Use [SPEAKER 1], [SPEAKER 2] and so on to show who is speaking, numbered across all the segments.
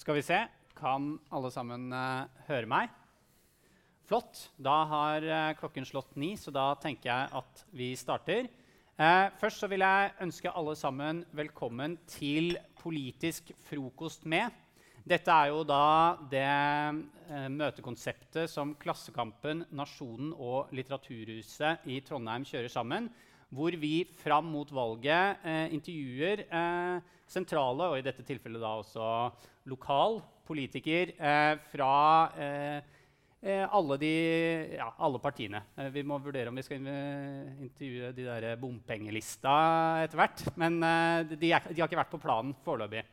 [SPEAKER 1] Skal vi se. Kan alle sammen uh, høre meg? Flott. Da har uh, klokken slått ni, så da tenker jeg at vi starter. Uh, først så vil jeg ønske alle sammen velkommen til Politisk frokost med. Dette er jo da det møtekonseptet som Klassekampen, Nasjonen og Litteraturhuset i Trondheim kjører sammen hvor vi fram mot valget eh, intervjuer eh, sentrale, og i dette tilfellet da også lokal politiker eh, fra eh, eh, alle, de, ja, alle partiene. Eh, vi må vurdere om vi skal intervjue de der bompengelista etter hvert. Men de, er, de, har ikke vært på planen foreløpig.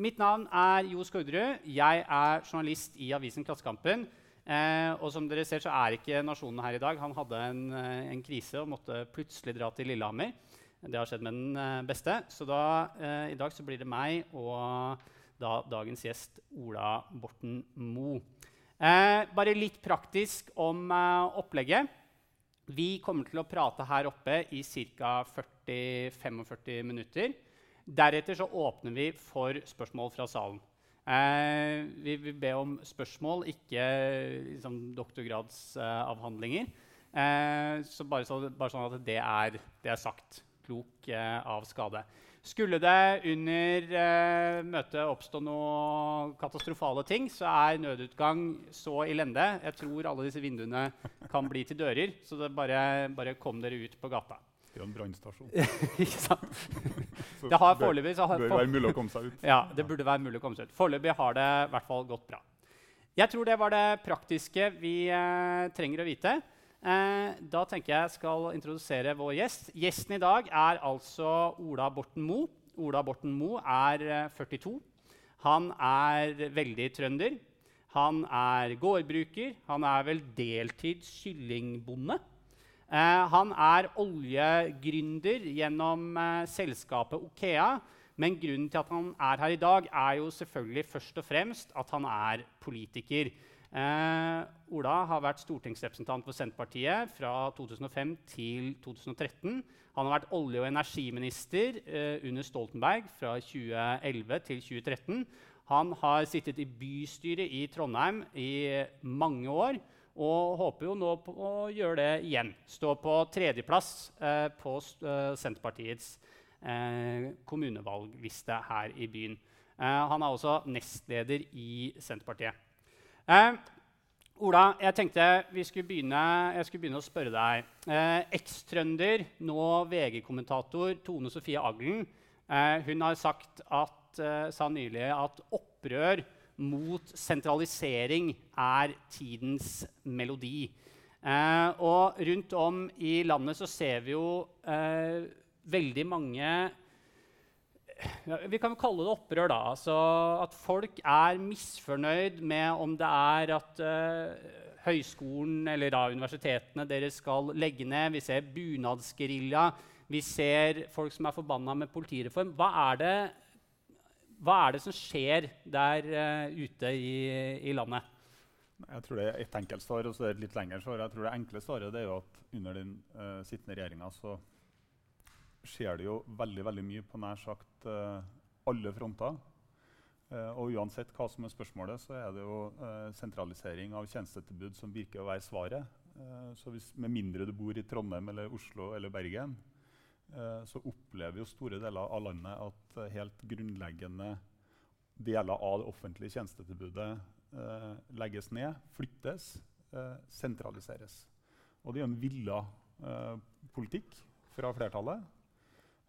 [SPEAKER 1] mitt navn er Jo Skårderud. Jeg er journalist i avisen Klassekampen. Eh, og som dere ser, så er ikke Nasjonen her i dag. Han hadde en, eh, en, krise og måtte plutselig dra til Lillehammer. Det har skjedd med den eh, beste. Så da, eh, i dag så blir det meg og da, dagens gjest Ola Borten Moe. Eh, bare litt praktisk om eh, opplegget. Vi kommer til å prate her oppe i ca. 40-45 minutter. Deretter så åpner vi for spørsmål fra salen. Eh, vi vil be om spørsmål, ikke liksom, doktorgradsavhandlinger. Eh, så bare, så bare, sånn at det er, det er sagt. Klok eh, av skade. Skulle det under eh, møtet oppstå noe katastrofale ting, så er nødutgang så elende. Jeg tror alle disse vinduene kan bli til dører. Så bare, bare kom dere ut på gata.
[SPEAKER 2] Det er jo en brannstasjon.
[SPEAKER 1] ikke sant? det har foreløpig
[SPEAKER 2] så har, bør være mulig å komme seg ut.
[SPEAKER 1] Ja, det burde være mulig å komme seg ut. Foreløpig har det i hvert fall gått bra. Jeg tror det var det praktiske vi eh, trenger å vite. Eh, da tenker jeg skal introdusere vår gjest. Gjesten i dag er altså Ola Borten Moe. Ola Borten Moe er eh, 42. Han er veldig trønder. Han er gårdbruker. Han er vel deltids kyllingbonde. Eh, han er oljegründer gjennom eh, selskapet Okea. Men grunnen til at han er her i dag, er jo selvfølgelig først og fremst at han er politiker. Eh, Ola har vært stortingsrepresentant for Senterpartiet fra 2005 til 2013. Han har vært olje- og energiminister eh, under Stoltenberg fra 2011 til 2013. Han har sittet i bystyret i Trondheim i mange år. Og håper jo nå på å gjøre det igjen. Stå på tredjeplass eh, på eh, Senterpartiets eh, kommunevalgliste her i byen. Eh, han er også nestleder i Senterpartiet. Eh, Ola, jeg tenkte begynne, jeg skulle begynne å spørre deg. Eh, Ekstrønder, nå VG-kommentator Tone Sofie Aglen, hun har sagt at, sa nylig at opprør mot sentralisering er tidens melodi. Eh, og rundt om i landet så ser vi jo eh, veldig mange ja, Vi kan kalle det opprør, da. Altså at folk er misfornøyd med om det er at eh, høyskolen eller da universitetene deres skal legge ned. Vi ser bunadsgerilja. Vi ser folk som er forbanna med politireform. Hva er det hva er det som skjer der uh, ute i, i, landet?
[SPEAKER 2] Jeg tror det er et enkelt svar og så er det et litt lengre svar. Jeg tror Det enkle svaret er jo at under den uh, sittende regjeringa så skjer det jo veldig veldig mye på nær sagt uh, alle fronter. og uansett hva som er spørsmålet, så er det jo sentralisering av tjenestetilbud som virker å være svaret. så hvis, Med mindre du bor i Trondheim, eller Oslo eller Bergen, så opplever jo store deler av landet at eh, helt grunnleggende deler av det offentlige tjenestetilbudet eh, legges ned, flyttes, sentraliseres. Og det er en villa politikk fra flertallet.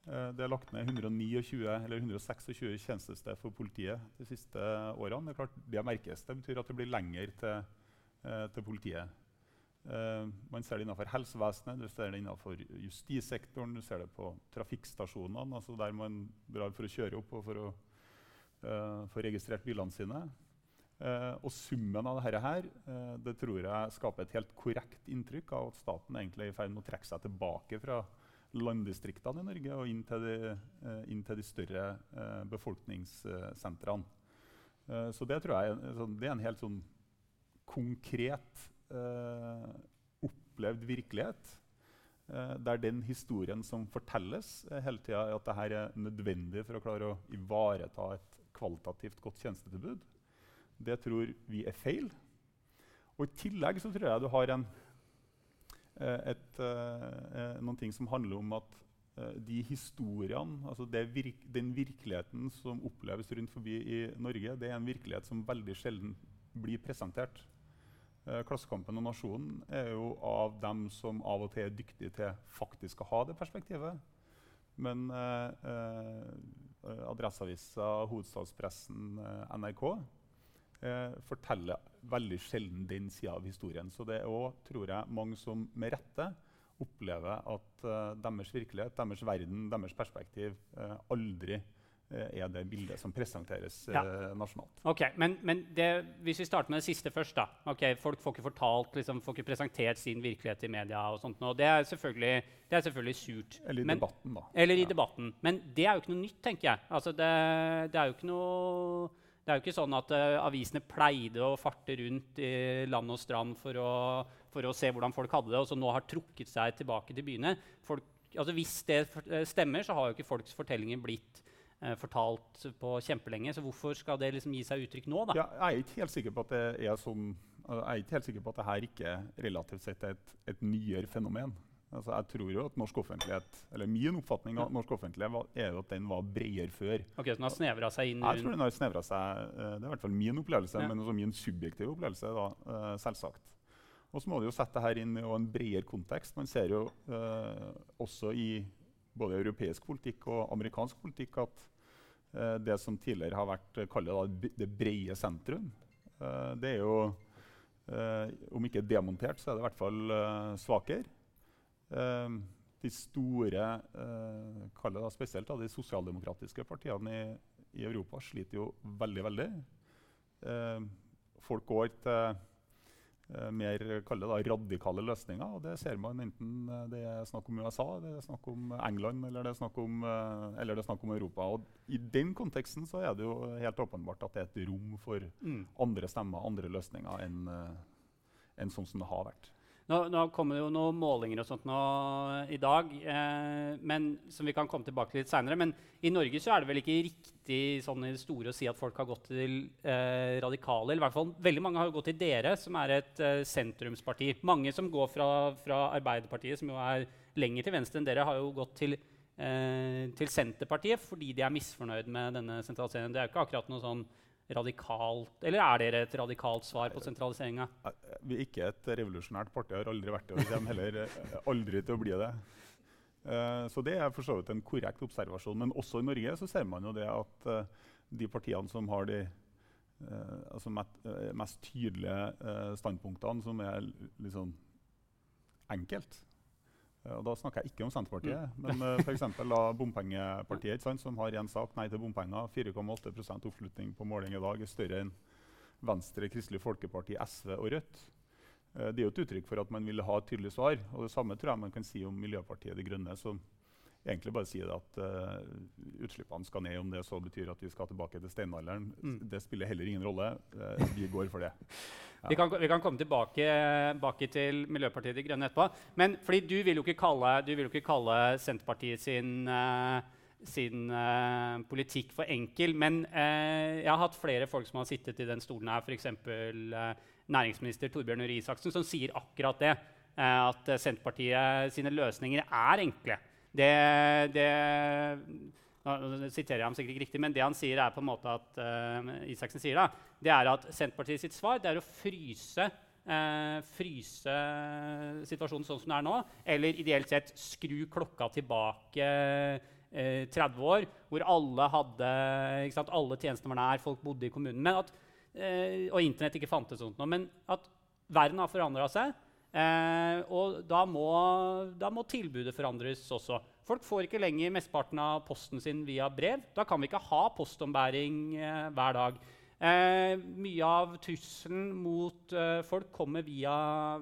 [SPEAKER 2] Det er lagt ned 129, eller 126 tjenestested for politiet de siste årene. Det, klart, det merkes. Det betyr at det blir lenger til, til politiet. Uh, man ser det innenfor helsevesenet, du ser det innenfor justissektoren, du ser det på trafikkstasjonene, altså der man drar for å kjøre opp og for å uh, få registrert bilene sine. Uh, og summen av dette her, det tror jeg skaper et helt korrekt inntrykk av at staten egentlig er i ferd med å trekke seg tilbake fra landdistriktene i Norge og inn til de, inn til de større befolkningssentrene. så det tror jeg er, det er en helt sånn konkret opplevd virkelighet. Eh, der den historien som fortelles eh, hele tida, er at dette er nødvendig for å klare å ivareta et kvalitativt godt tjenestetilbud. Det tror vi er feil. Og I tillegg så tror jeg du har en, eh, et, noen ting som handler om at de historiene, altså virk, den virkeligheten som oppleves rundt forbi i Norge, det er en virkelighet som veldig sjelden blir presentert. Uh, Klassekampen og Nasjonen er jo av dem som av og til er dyktige til faktisk å ha det perspektivet. Men Adresseavisa, hovedstadspressen, NRK eh, forteller veldig sjelden den sida av historien. Så det er også, tror jeg, mange som med rette opplever at uh, deres virkelighet, deres verden, deres perspektiv aldri er det bildet som presenteres ja. nasjonalt.
[SPEAKER 1] Ok, Men, men det, hvis vi starter med det siste først da. Okay, folk får ikke fortalt, liksom, får ikke presentert sin virkelighet i media. og sånt. Og det, er selvfølgelig, det er selvfølgelig surt.
[SPEAKER 2] Eller i men, debatten, da.
[SPEAKER 1] Eller i ja. debatten. Men det er jo ikke noe nytt, tenker jeg. Altså, det, det er jo ikke noe det er jo ikke sånn at uh, avisene pleide å farte rundt i land og strand for å, for å, se hvordan folk hadde det, og så nå har trukket seg tilbake til byene. Folk, altså hvis det eh, stemmer, så har jo ikke folks fortellinger blitt fortalt på kjempelenge. Så hvorfor skal det liksom gi seg uttrykk nå? da?
[SPEAKER 2] Ja, jeg er ikke helt sikker på at det er sånn, jeg er ikke helt sikker på at dette ikke relativt sett er et, et nyere fenomen. Altså, jeg tror jo at norsk offentlighet, eller Min oppfatning av norsk offentlighet var, er jo at den var bredere før.
[SPEAKER 1] Ok, Så den har snevra seg inn?
[SPEAKER 2] Jeg tror den har snevra seg, uh, Det er i hvert fall min opplevelse, ja. men også min subjektive opplevelse. da, selvsagt. Og så må du jo sette dette inn i en bredere kontekst. Man ser jo eh, også i både europeisk politikk og amerikansk politikk at det som tidligere har vært kalt det brede sentrum, det er jo Om ikke demontert, så er det i hvert fall svakere. De store, spesielt da, de sosialdemokratiske partiene i, i, Europa, sliter jo veldig, veldig. Folk går til mer det, radikale løsninger. og Det ser man enten det er snakk om USA, det er snakk om England eller det er snakk om, eller det er snakk om Europa. Og I den konteksten så er det jo helt åpenbart at det er et rom for mm. andre stemmer, andre løsninger, enn en sånn som det har vært.
[SPEAKER 1] Nå, nå, kommer det jo noen målinger og sånt nå i dag, eh, men, som vi kan komme tilbake til litt seinere. Men i Norge så er det vel ikke riktig sånn i det store å si at folk har gått til eh, radikale. eller i hvert fall Veldig mange har gått til dere, som er et eh, sentrumsparti. Mange som går fra, fra, Arbeiderpartiet, som jo er lenger til venstre enn dere, har jo gått til, eh, til Senterpartiet fordi de er misfornøyd med denne sentraliseringen. Det er jo ikke akkurat noe sånn radikalt Eller er dere et radikalt svar på sentraliseringa?
[SPEAKER 2] Vi er ikke et revolusjonært parti, har aldri vært det. Og vi kommer heller eh, aldri til å bli det. Uh, så det er for så vidt en korrekt observasjon. Men også i Norge så ser man jo det at uh, de partiene som har de uh, altså mest, mest, tydelige standpunktene, som er liksom enkelt Eh, og da snakker jeg ikke om Senterpartiet, mm. men uh, eh, f.eks. bompengepartiet, sant, som har én sak, nei til bompenger. 4,8% oppslutning på måling i dag er større enn Venstre, Kristelig Folkeparti, SV og Rødt. Uh, det er jo et uttrykk for at man vil ha et tydelig svar. Og det samme tror jeg man kan si om Miljøpartiet De Grønne, som egentlig bare si at uh, utslippene skal ned. Om det så betyr at vi skal tilbake til steinalderen, mm. det spiller heller ingen rolle. vi går for det.
[SPEAKER 1] Vi kan, vi, kan, komme tilbake, til Miljøpartiet De Grønne etterpå. Men fordi du vil jo ikke kalle, jo ikke kalle Senterpartiet sin, uh, sin uh, politikk for enkel. Men uh, jeg har hatt flere folk som har sittet i den stolen her, f.eks. Uh, næringsminister Torbjørn Røe Isaksen, som sier akkurat det. at Senterpartiet sine løsninger er enkle. Det, det nå siterer jeg ham sikkert ikke riktig, men det han sier, er på en måte at uh, Isaksen sier da, det er at Senterpartiet sitt svar det er å fryse, uh, fryse situasjonen sånn som den er nå, eller ideelt sett skru klokka tilbake uh, eh, 30 år, hvor alle hadde sant, alle tjenestene var nær, folk bodde i kommunen, at, og Internett ikke fantes, sånt noe, men at verden har forandra seg. Og da må, da må tilbudet forandres også. Folk får ikke lenger mesteparten av posten sin via brev. Da kan vi ikke ha postombæring eh, hver dag. Eh, mye av trusselen mot eh, folk kommer via,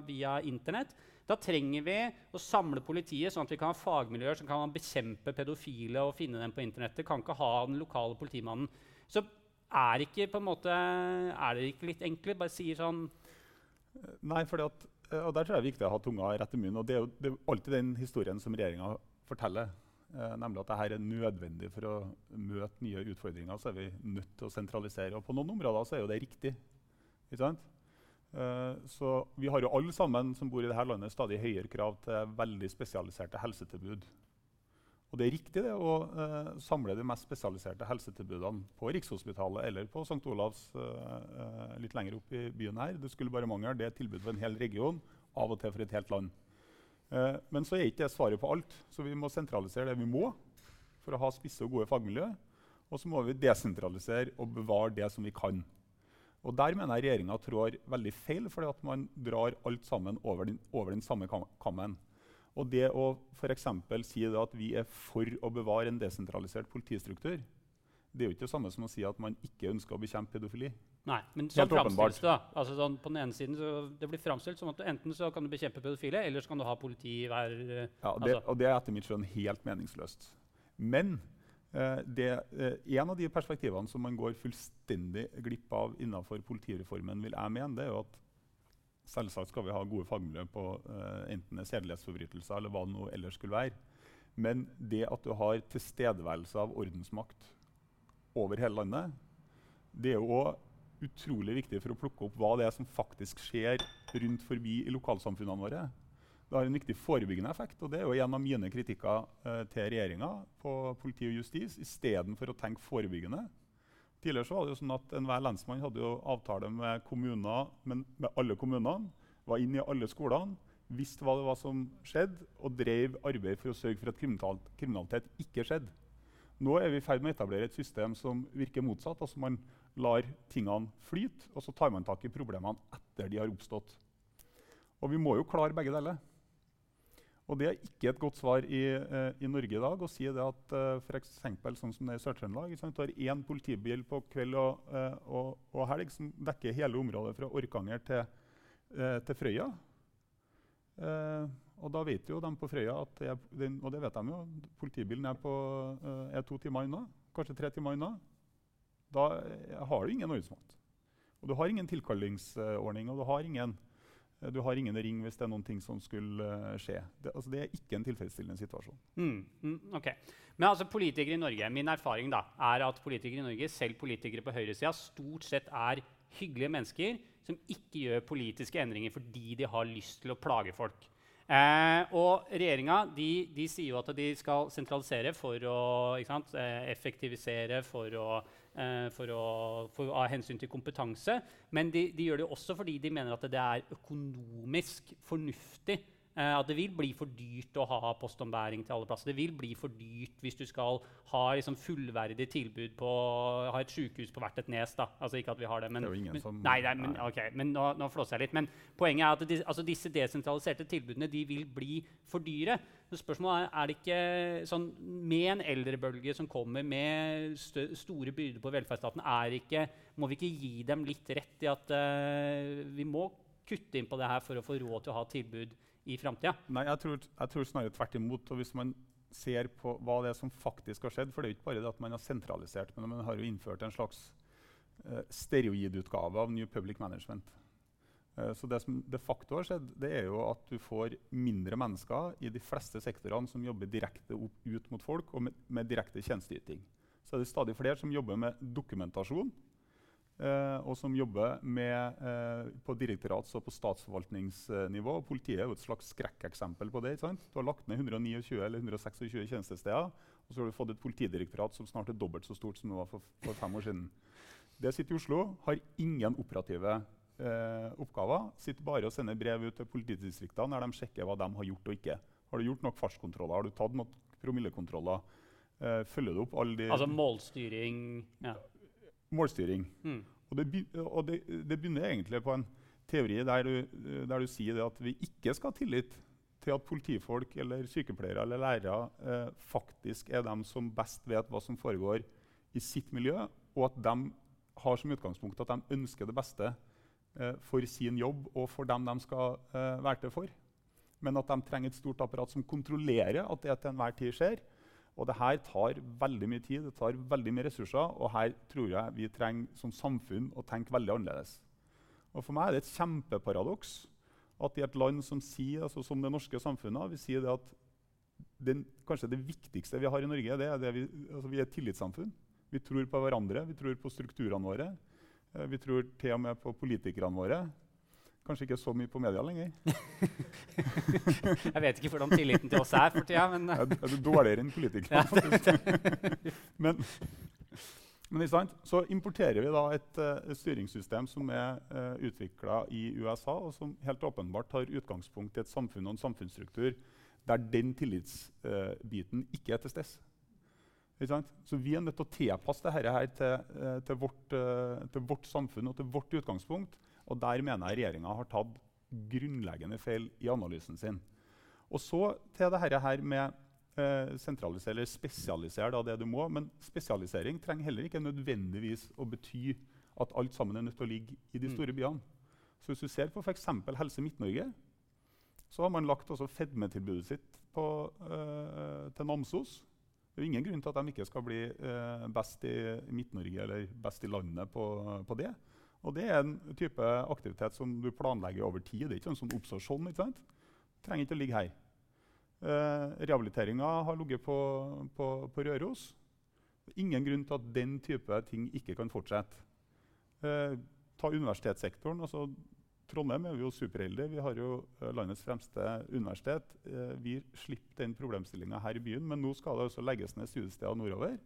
[SPEAKER 1] via Internett. Da trenger vi å samle politiet, sånn at vi kan ha fagmiljøer som kan bekjempe pedofile og finne dem på internettet. Kan ikke ha den lokale politimannen. Så er, ikke, måte, er det ikke litt enkelt? Bare sier sånn
[SPEAKER 2] Nei, for og der tror jeg det er viktig å ha tunga rett i munnen. og Det er jo det er alltid den historien som regjeringa forteller. eh, nemlig at dette er nødvendig for å møte nye utfordringer. Så er vi nødt til å sentralisere. Og på noen områder så er jo det riktig. Ikke sant? Eh, så vi har jo alle sammen som bor i dette landet stadig høyere krav til veldig spesialiserte helsetilbud. Og det er riktig det, å uh, samle de mest spesialiserte helsetilbudene på Rikshospitalet eller på St. Olavs uh, litt lenger opp i byen her. Det skulle bare mangle. Det er et tilbud for en hel region, av og til for et helt land. Uh, men så er ikke det svaret på alt, så vi må sentralisere det vi må for å ha spisse og gode fagmiljø. Og så må vi desentralisere og bevare det som vi kan. Og Der mener jeg regjeringa trår veldig feil, fordi at man drar alt sammen over den, over den samme kammen. Og det å for si at vi er for å bevare en desentralisert politistruktur, det er jo ikke det samme som å si at man ikke ønsker å bekjempe pedofili.
[SPEAKER 1] Nei, men sånn framstilles det. da. Altså sånn, på den ene siden så Det blir framstilt som at enten så kan du bekjempe pedofile, eller så kan du ha politi hver
[SPEAKER 2] uh, Ja, det, altså. og det er etter mitt skjønn helt meningsløst. Men eh, det, eh, en av de perspektivene som man går fullstendig glipp av innenfor politireformen, vil jeg mene, det er jo at Selvsagt skal vi ha gode fagmiljø på uh, enten sedelighetsforbrytelser eller hva det nå ellers skulle være. Men det at du har tilstedeværelse av ordensmakt over hele landet, det er jo òg utrolig viktig for å plukke opp hva det er som faktisk skjer rundt forbi i lokalsamfunnene våre. Det har en viktig forebyggende effekt, og det er jo en av mine kritikker uh, til regjeringa på politi og justis. Istedenfor å tenke forebyggende, Tidligere så var det jo sånn at Enhver lensmann hadde jo avtale med kommuner, men med alle kommunene. Var inne i alle skolene, visste hva det var som skjedde, og drev arbeid for å sørge for at kriminalitet ikke skjedde. Nå er vi i ferd med å etablere et system som virker motsatt. altså Man lar tingene flyte, og så tar man tak i problemene etter de har oppstått. Og vi må jo klare begge deler. Og Det er ikke et godt svar i, uh, i Norge i dag å si det at uh, eksempel, sånn som det er i Sør-Trøndelag Du har én politibil på kveld og, uh, og, og, helg som dekker hele området fra Orkanger til, til Frøya. og da vet jo de på Frøya at jeg, den, og det vet de jo, politibilen er, på, er to timer unna, kanskje tre timer unna. Da har du ingen ordensmakt. Og du har ingen tilkallingsordning. og du har ingen du har ingen ring hvis det er noen ting som skulle uh, skje. Det, altså, det, er ikke en tilfredsstillende situasjon.
[SPEAKER 1] Mm, mm, okay. Men altså, politikere i Norge, min erfaring da, er at politikere i Norge, selv politikere på høyresida, stort sett er hyggelige mennesker som ikke gjør politiske endringer fordi de har lyst til å plage folk. Eh, og regjeringa sier jo at de skal sentralisere for å sant, eh, effektivisere, for å Eh, for å, for, av hensyn til kompetanse. Men de, de, gjør det også fordi de mener at det er økonomisk fornuftig Eh, at det vil bli for dyrt å ha postombæring til alle plasser. Det vil bli for dyrt hvis du skal ha liksom, fullverdig tilbud på ha et sykehus på hvert et nes. da. Altså Ikke at vi har det, men,
[SPEAKER 2] det er jo ingen
[SPEAKER 1] men,
[SPEAKER 2] som...
[SPEAKER 1] Nei, nei, men, okay, men nå, nå flåser jeg litt. Men poenget er at de, altså, disse desentraliserte tilbudene de vil bli for dyre. Så spørsmålet er, er det ikke sånn, Med en eldrebølge som kommer med stø, store byrder på velferdsstaten, er ikke, må vi ikke gi dem litt rett i at uh, vi må kutte inn på det her for å få råd til å ha tilbud i framtida?
[SPEAKER 2] Nei, jeg tror, jeg tror, snarere tvert imot. og hvis man ser på hva det er som faktisk har skjedd For det er jo ikke bare det at man har sentralisert, men man har jo innført en slags uh, steroidutgave av New Public Management. Uh, så det som de facto har skjedd, det er jo at du får mindre mennesker i de fleste sektorene som jobber direkte opp, ut mot folk og med, med direkte tjenesteyting. Så er det stadig flere som jobber med dokumentasjon og som jobber med, uh, på direktorats- og på statsforvaltningsnivå. Politiet er jo et slags skrekkeksempel på det. ikke Sant? Du har lagt ned 129 eller 126 tjenestesteder, og så har du fått et politidirektorat som snart er dobbelt så stort som det var for, for fem år siden. Det sitter i Oslo, har ingen operative eh, oppgaver. Sitter bare og sender brev ut til politidistriktene der de sjekker hva de har gjort og ikke. Har du gjort nok fartskontroller? Har du tatt nok promillekontroller? følger du opp alle de
[SPEAKER 1] Altså målstyring? ja
[SPEAKER 2] målstyring. Mm. Og, det, og det, det, begynner egentlig på en teori der du, der du sier at vi ikke skal ha tillit til at politifolk eller sykepleiere eller lærere eh, faktisk er dem som best vet hva som foregår i sitt miljø, og at de har som utgangspunkt at de ønsker det beste eh, for sin jobb og for dem de skal eh, være til for. Men at de trenger et stort apparat som kontrollerer at det til enhver tid skjer. Og det her tar veldig mye tid det tar veldig mye ressurser, og her tror jeg vi trenger som samfunn å tenke veldig annerledes. Og For meg er det et kjempeparadoks at i et land som sier, altså som det norske samfunnet vi sier det at den, kanskje det viktigste vi har i Norge, det er det vi, altså vi er et tillitssamfunn. Vi tror på hverandre, vi tror på strukturene våre. Eh, vi tror til og med på politikerne våre. Kanskje ikke så mye på media lenger.
[SPEAKER 1] jeg vet ikke hvordan tilliten til oss er for tida, men
[SPEAKER 2] Er, du dårligere enn politikere? faktisk? men, men så importerer vi da et uh, styringssystem som er uh, utvikla i USA, og som helt åpenbart tar utgangspunkt i et samfunn og en samfunnsstruktur der den tillitsbiten uh, ikke er til stede. Så vi er nødt til å tilpasse dette her til, uh, til, vårt, til, vårt, samfunn og til vårt utgangspunkt. Og der mener jeg regjeringa har tatt grunnleggende feil i analysen sin. Og så til dette her med uh, sentralisere eller spesialisere da, det du må. Men spesialisering trenger heller ikke nødvendigvis å bety at alt sammen er nødt til å ligge i de mm. store byene. Så hvis du ser på f.eks. Helse Midt-Norge, så har man lagt fedmetilbudet sitt på, til Namsos. Det er ingen grunn til at de ikke skal bli eh, best i Midt-Norge eller best i landet på, på, det. Og det er en type aktivitet som du planlegger over tid. Det er ikke sånn oppstår ikke sant? Trenger ikke å ligge her. Eh, Rehabiliteringa har ligget på, på, på, Røros. Ingen grunn til at den type ting ikke kan fortsette. Eh, ta universitetssektoren. altså Trondheim er jo superheldige. Vi har jo eh, landets fremste universitet. Eh, vi slipper den problemstillinga her i byen, men nå skal det også legges ned studiesteder nordover.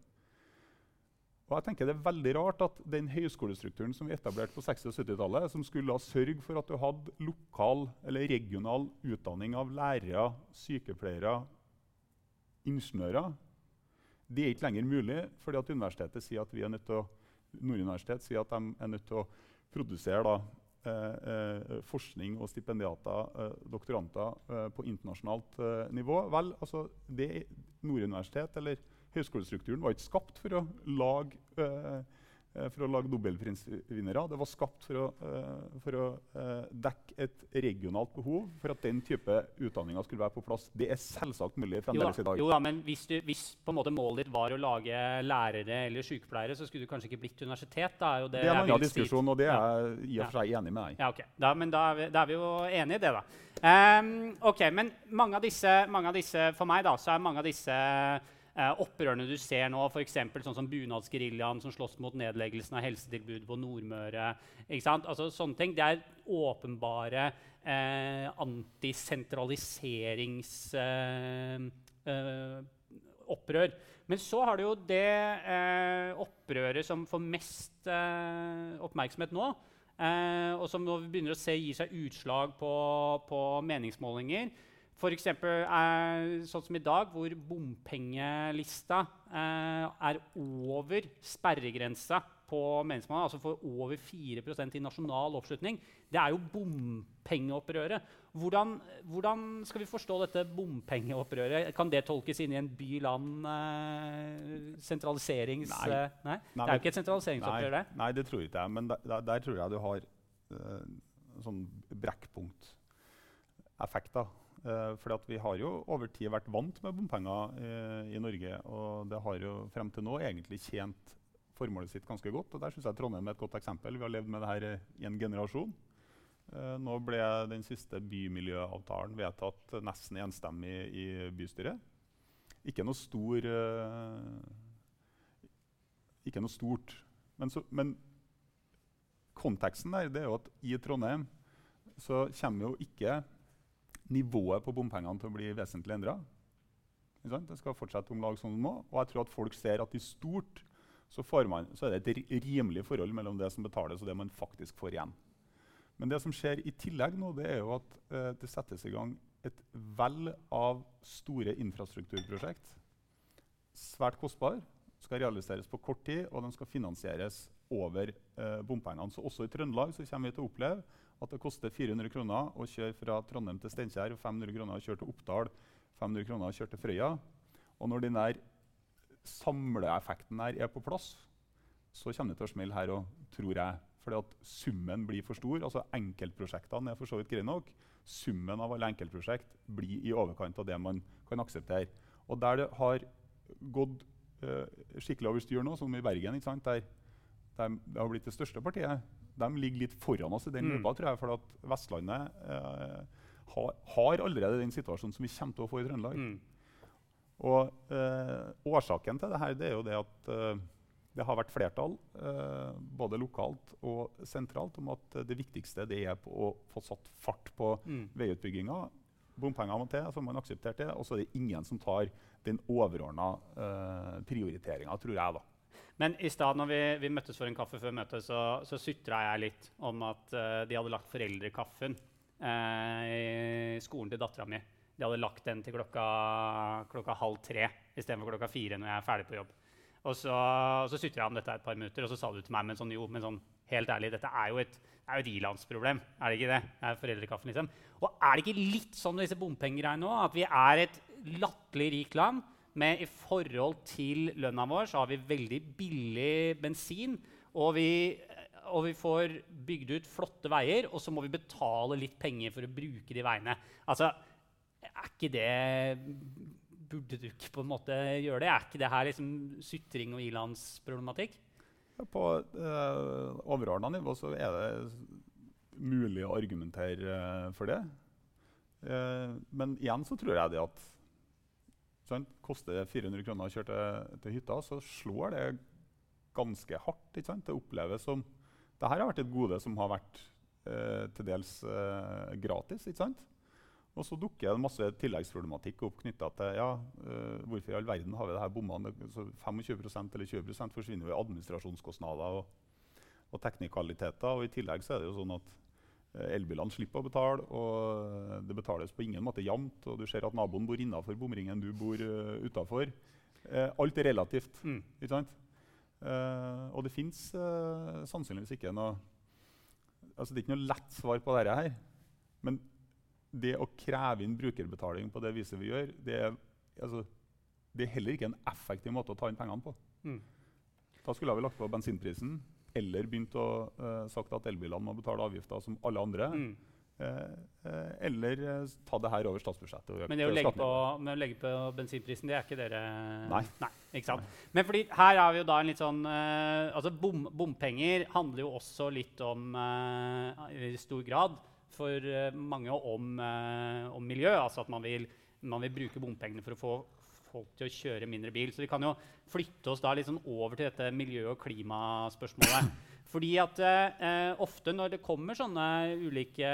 [SPEAKER 2] Og jeg tenker Det er veldig rart at den høyskolestrukturen som vi etablerte på 60- og 70-tallet, som skulle sørge for at du hadde lokal eller regional utdanning av lærere, sykepleiere, ingeniører, det er ikke lenger mulig fordi at universitetet sier at vi er nødt til å, Nord universitet sier at de er nødt til å produsere da, Eh, eh, forskning og stipendiater, eh, doktoranter, på internasjonalt nivå. Vel, altså, det Nord universitet eller høyskolestrukturen var ikke skapt for å lage Eh, for å lage nobelprisvinnere. Det var skapt for å, eh, for å eh, dekke et regionalt behov for at den type utdanninger skulle være på plass. Det er selvsagt mulig fremdeles i dag.
[SPEAKER 1] Jo da, men hvis, du, hvis målet ditt var å lage lærere eller sykepleiere, så skulle du kanskje ikke blitt universitet? Da
[SPEAKER 2] det, det er en annen diskusjon, og det er jeg i og for seg enig med deg
[SPEAKER 1] ja, okay. da, Men da er, vi, da er, vi, jo enige i det, da. Um, ok, Men mange av, disse, mange av disse, for meg da, så er mange av disse Eh, opprørene du ser nå, f.eks. sånn som bunadsgeriljaen som slåss mot nedleggelsen av helsetilbud på Nordmøre. Altså, sånne ting, Det er åpenbare eh, antisentraliseringsopprør. Eh, eh, Men så har du jo det eh, opprøret som får mest eh, oppmerksomhet nå. og som nå begynner å se gir seg utslag på, på meningsmålinger F.eks. sånn som i dag, hvor bompengelista eh, er over sperregrensa på meningsmålingene, altså for over 4% i nasjonal oppslutning. Det er jo bompengeopprøret. Hvordan, hvordan, skal vi forstå dette bompengeopprøret? Kan det tolkes inn i en by-land eh, sentraliserings...
[SPEAKER 2] Nei.
[SPEAKER 1] Eh, nei. Det er jo ikke et sentraliseringsopprør,
[SPEAKER 2] det. Nei, det tror jeg ikke. Men der, der, tror jeg du har uh, sånn brekkpunkteffekter. Uh, for vi har jo over tid vært vant med bompenger uh, i Norge. Og det har jo frem til nå egentlig tjent formålet sitt ganske godt. Og der syns jeg Trondheim er et godt eksempel. Vi har levd med det her i en generasjon. Uh, nå ble den siste bymiljøavtalen vedtatt nesten enstemmig i bystyret. Ikke noe stor Ikke noe stort. Men, så, men konteksten der det er jo at i Trondheim så kommer jo ikke nivået på bompengene til å bli vesentlig endra. Det skal fortsette om lag sånn nå. Og jeg tror at folk ser at i stort så, man, så, er det et rimelig forhold mellom det som betales og det man faktisk får igjen. Men det som skjer i tillegg nå, det er jo at eh, det settes i gang et vell av store infrastrukturprosjekt. Svært kostbare. Skal realiseres på kort tid, og de skal finansieres over eh, bompengene. Så også i Trøndelag så kommer vi til å oppleve at det koster 400 kroner å kjøre fra Trondheim til Steinkjer og 500 kroner å kjøre til Oppdal, 500 kroner å kjøre til Frøya. Og når den samleeffekten her er på plass, så kommer det til å smelle her òg, tror jeg. Fordi at summen blir for stor. altså Enkeltprosjektene er for så vidt greie nok. Summen av alle enkeltprosjekt blir i overkant av det man kan akseptere. Og der det har gått uh, skikkelig over styr nå, som i Bergen, der, der det har blitt det største partiet, de ligger litt foran oss i den mm. tror jeg, for at Vestlandet eh, har, har, allerede den situasjonen som vi kommer til å få i Trøndelag. Mm. Og eh, Årsaken til dette det er jo det at eh, det har vært flertall eh, både lokalt og sentralt om at det viktigste det er å få satt fart på mm. veiutbygginga. Bompenger må til, så har man aksepterte det. Og så er det ingen som tar den overordna eh, prioriteringa, tror jeg. da.
[SPEAKER 1] Men i stad når vi, vi, møttes for en kaffe før møtet, så, så sutra jeg litt om at uh, de hadde lagt foreldrekaffen uh, i skolen til dattera mi. De hadde lagt den til klokka, klokka halv tre istedenfor klokka fire når jeg er ferdig på jobb. Og så, så sutra jeg om dette et par minutter, og så sa du til meg men sånn, jo, men sånn, helt ærlig, dette er jo et, er jo et ilandsproblem. Er det ikke det? det er foreldrekaffen, liksom. Og er det ikke litt sånn med disse bompengegreiene òg, at vi er et latterlig rikt land? Men i forhold til lønna vår så har vi veldig billig bensin. Og vi, og vi, får bygd ut flotte veier, og så må vi betale litt penger for å bruke de veiene. Altså, er ikke det Burde du ikke på en måte gjøre det? Er ikke det her liksom sutring og ilandsproblematikk?
[SPEAKER 2] Ja, på eh, overordna nivå så er det mulig å argumentere eh, for det. Eh, men igjen så tror jeg det at sant? Koster det 400 kroner å kjøre til, til, hytta, så slår det ganske hardt. Ikke sant? Det oppleves som Dette har vært et gode som har vært eh, til dels eh, gratis. ikke sant? Og så dukker det masse tilleggsproblematikk opp knytta til ja, eh, hvorfor i all verden har vi det her bommene. 25% eller 20 forsvinner jo i administrasjonskostnader og, og teknikaliteter. Og I tillegg så er det jo sånn at elbilene slipper å betale, og det betales på ingen måte jevnt. Og du ser at naboen bor innafor bomringen, du bor uh, utafor. Uh, alt er relativt. Mm. ikke sant? Uh, og det fins uh, sannsynligvis ikke noe altså Det er ikke noe lett svar på dette her. Men det å kreve inn brukerbetaling på det viset vi gjør, det er, altså, det er heller ikke en effektiv måte å ta inn pengene på. Mm. Da skulle vi lagt på bensinprisen eller begynt å uh, sagt at elbilene må betale avgifter som alle andre. Mm. Uh, uh, eller ta det her over statsbudsjettet.
[SPEAKER 1] Men det å legge på, å legge på, bensinprisen, det er ikke dere
[SPEAKER 2] Nei.
[SPEAKER 1] Nei ikke sant? Nei. Men fordi her er vi jo da en litt sånn altså bom, Bompenger handler jo også litt om i stor grad for mange om, om miljø. Altså at man vil, man vil bruke bompengene for å få folk til å kjøre mindre bil. Så vi kan jo flytte oss da sånn over til dette miljø- og klimaspørsmålet. Fordi at eh, ofte når det kommer sånne ulike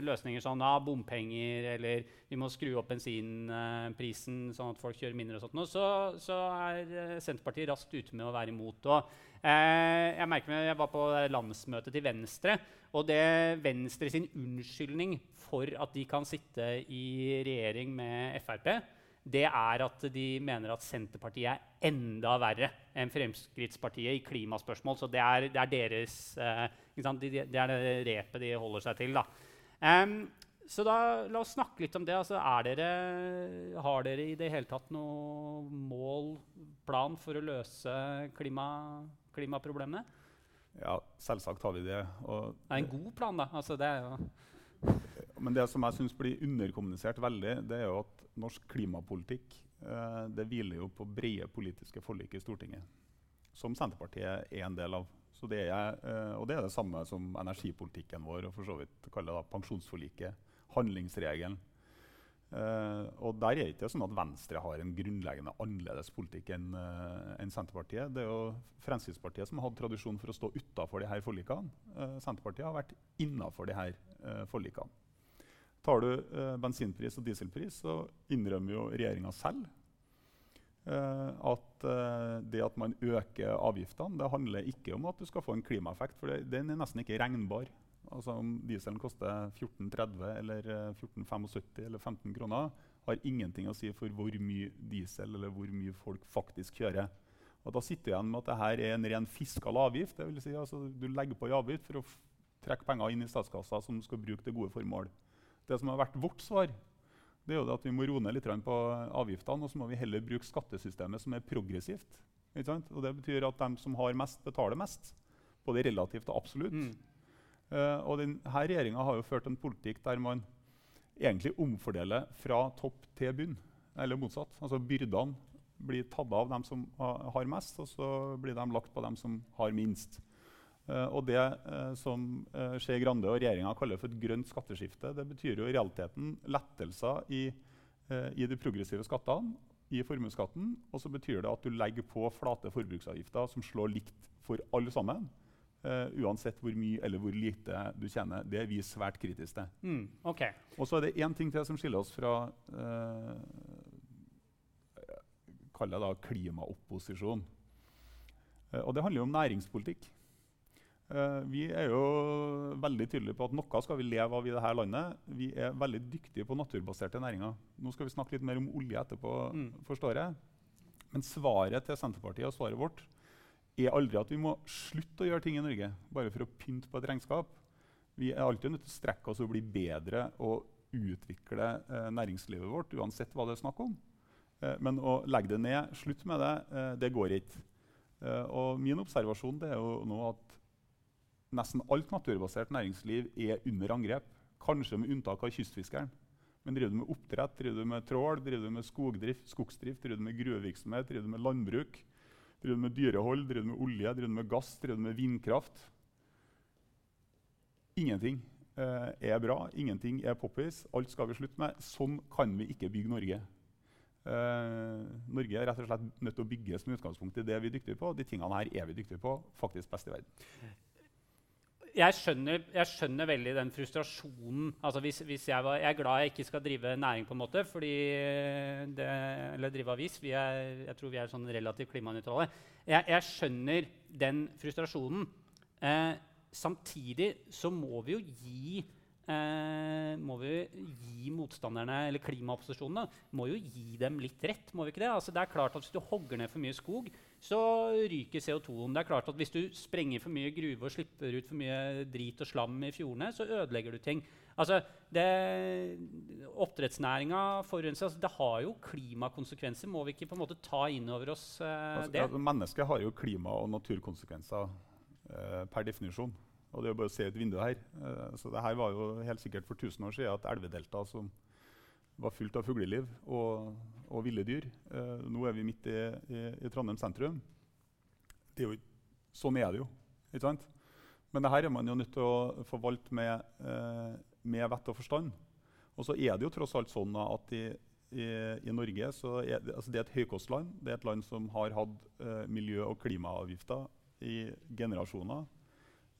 [SPEAKER 1] løsninger, sånn ah, bompenger eller vi må skru opp bensinprisen sånn at folk kjører mindre, og sånt, så, så, er eh, Senterpartiet raskt ute med å være imot. Og, eh, jeg merker meg, jeg var på landsmøtet til Venstre, og det Venstre sin unnskyldning for at de kan sitte i regjering med Frp, det er at de mener at Senterpartiet er enda verre enn Fremskrittspartiet i klimaspørsmål. Så det er, det er deres eh, det, er det repet de holder seg til. Um, så da, la oss snakke litt om det. Altså, dere, har dere i det hele tatt noe mål, plan, for å løse klima, klimaproblemene?
[SPEAKER 2] Ja, selvsagt har vi det. Og
[SPEAKER 1] det er en god plan, da. Altså, det er jo
[SPEAKER 2] men det som jeg syns blir underkommunisert veldig, det er jo at norsk klimapolitikk eh, det hviler jo på brede politiske forlik i Stortinget, som Senterpartiet er en del av. Det er, eh, og det er det samme som energipolitikken vår og for så vidt kaller det pensjonsforliket, handlingsregelen. Uh, og der er det ikke sånn at Venstre har en grunnleggende annerledes politikk enn uh, en Senterpartiet. Det er jo Fremskrittspartiet som har hatt tradisjon for å stå utafor disse forlikene. Uh, Senterpartiet har vært innafor disse forlikene. Tar du eh, bensinpris og dieselpris, så innrømmer jo regjeringa selv eh, at eh, det at man øker avgiftene, det handler ikke om at du skal få en klimaeffekt, for det, den er nesten ikke regnbar. Altså Om dieselen koster 14,30 eller 14,75 eh, eller 15 kroner, har ingenting å si for hvor mye diesel eller hvor mye folk faktisk kjører. Og Da sitter du igjen med at dette er en ren fiskal avgift. Det vil si, altså, du legger på en avgift for å trekke penger inn i statskassa som du skal bruke til gode formål. Det som har vært vårt svar, det er jo at vi må roe ned litt på avgiftene, og så må vi heller bruke skattesystemet som er progressivt. Og Det betyr at de som har mest, betaler mest. Både relativt og absolutt. Mm. Uh, og denne regjeringa har jo ført en politikk der man egentlig omfordeler fra topp til bunn. Eller motsatt. Altså Byrdene blir tatt av dem som har mest, og så blir de lagt på dem som har minst. Uh, og det uh, som uh, Skei Grande og regjeringa kaller for et grønt skatteskifte, det betyr jo i realiteten lettelser i, i de progressive skattene i formuesskatten. Og så betyr det at du legger på flate forbruksavgifter som slår likt for alle sammen. Uh, uansett hvor mye eller hvor lite du tjener. Det er vi svært kritiske til.
[SPEAKER 1] Mm, okay.
[SPEAKER 2] Og så er det én ting til som skiller oss fra uh, klimaopposisjon. Uh, og det handler jo om næringspolitikk. Uh, vi er jo veldig tydelige på at noe skal vi leve av i dette landet. Vi er veldig dyktige på naturbaserte næringer. Nå skal vi snakke litt mer om olje etterpå, mm. forstår jeg. Men svaret til Senterpartiet og svaret vårt er aldri at vi må slutte å gjøre ting i Norge bare for å pynte på et regnskap. Vi er alltid nødt til å strekke oss og bli bedre og utvikle eh, næringslivet vårt, uansett hva det er snakk om. Eh, men å legge det ned, slutt med det, eh, det går ikke. Eh, og min observasjon er jo nå at nesten alt naturbasert næringsliv er under angrep. Kanskje med unntak av kystfiskeren. Men driver du med oppdrett, driver du med trål, driver du med skogdrift, skogsdrift, driver du med gruvevirksomhet, driver du med landbruk, Driver du med dyrehold, driver du med olje, driver du med gass, driver du med vindkraft? Ingenting eh, er bra, ingenting er poppis. Alt skal vi slutte med. Sånn kan vi ikke bygge Norge. Eh, Norge er rett og slett nødt til å bygges med utgangspunkt i det vi er dyktige på. De tingene her er vi dyktige på. Faktisk best i verden
[SPEAKER 1] jeg, skjønner, jeg, skjønner, veldig den frustrasjonen. Altså hvis, hvis jeg, var, jeg, er glad jeg ikke skal drive næring, på en måte, det, eller drive avis. Er, jeg tror vi er sånn relativt klimanøytrale. Jeg, jeg, skjønner den frustrasjonen. Eh, samtidig så må vi jo gi eh, må vi gi motstanderne, eller klimaopposisjonen, må jo gi dem litt rett. må vi ikke det? Altså, det er klart at Hvis du hogger ned for mye skog, så ryker CO2-en. Det er klart at Hvis du sprenger for mye gruve og slipper ut for mye drit og slam i fjordene, så ødelegger du ting. Altså, Oppdrettsnæringa forurenser. Altså, det har jo klimakonsekvenser. Må vi ikke på en måte ta inn over oss eh, altså, det?
[SPEAKER 2] Ja, mennesket har jo klima- og naturkonsekvenser eh, per definisjon. Og det er jo bare å se ut vinduet her. Eh, så det her var jo helt sikkert for 1000 år siden at elvedelta som var fullt av fugleliv og, og ville dyr. Eh, nå er vi midt i, i, i Trondheim sentrum. Er jo, sånn er det jo. ikke sant? Men det her er man jo nødt til å forvalte med, eh, med vett og forstand. Og så er det jo tross alt sånn at i, i, i Norge er det, altså det, er et høykostland. Det er et land som har hatt miljø- og klimaavgifter i generasjoner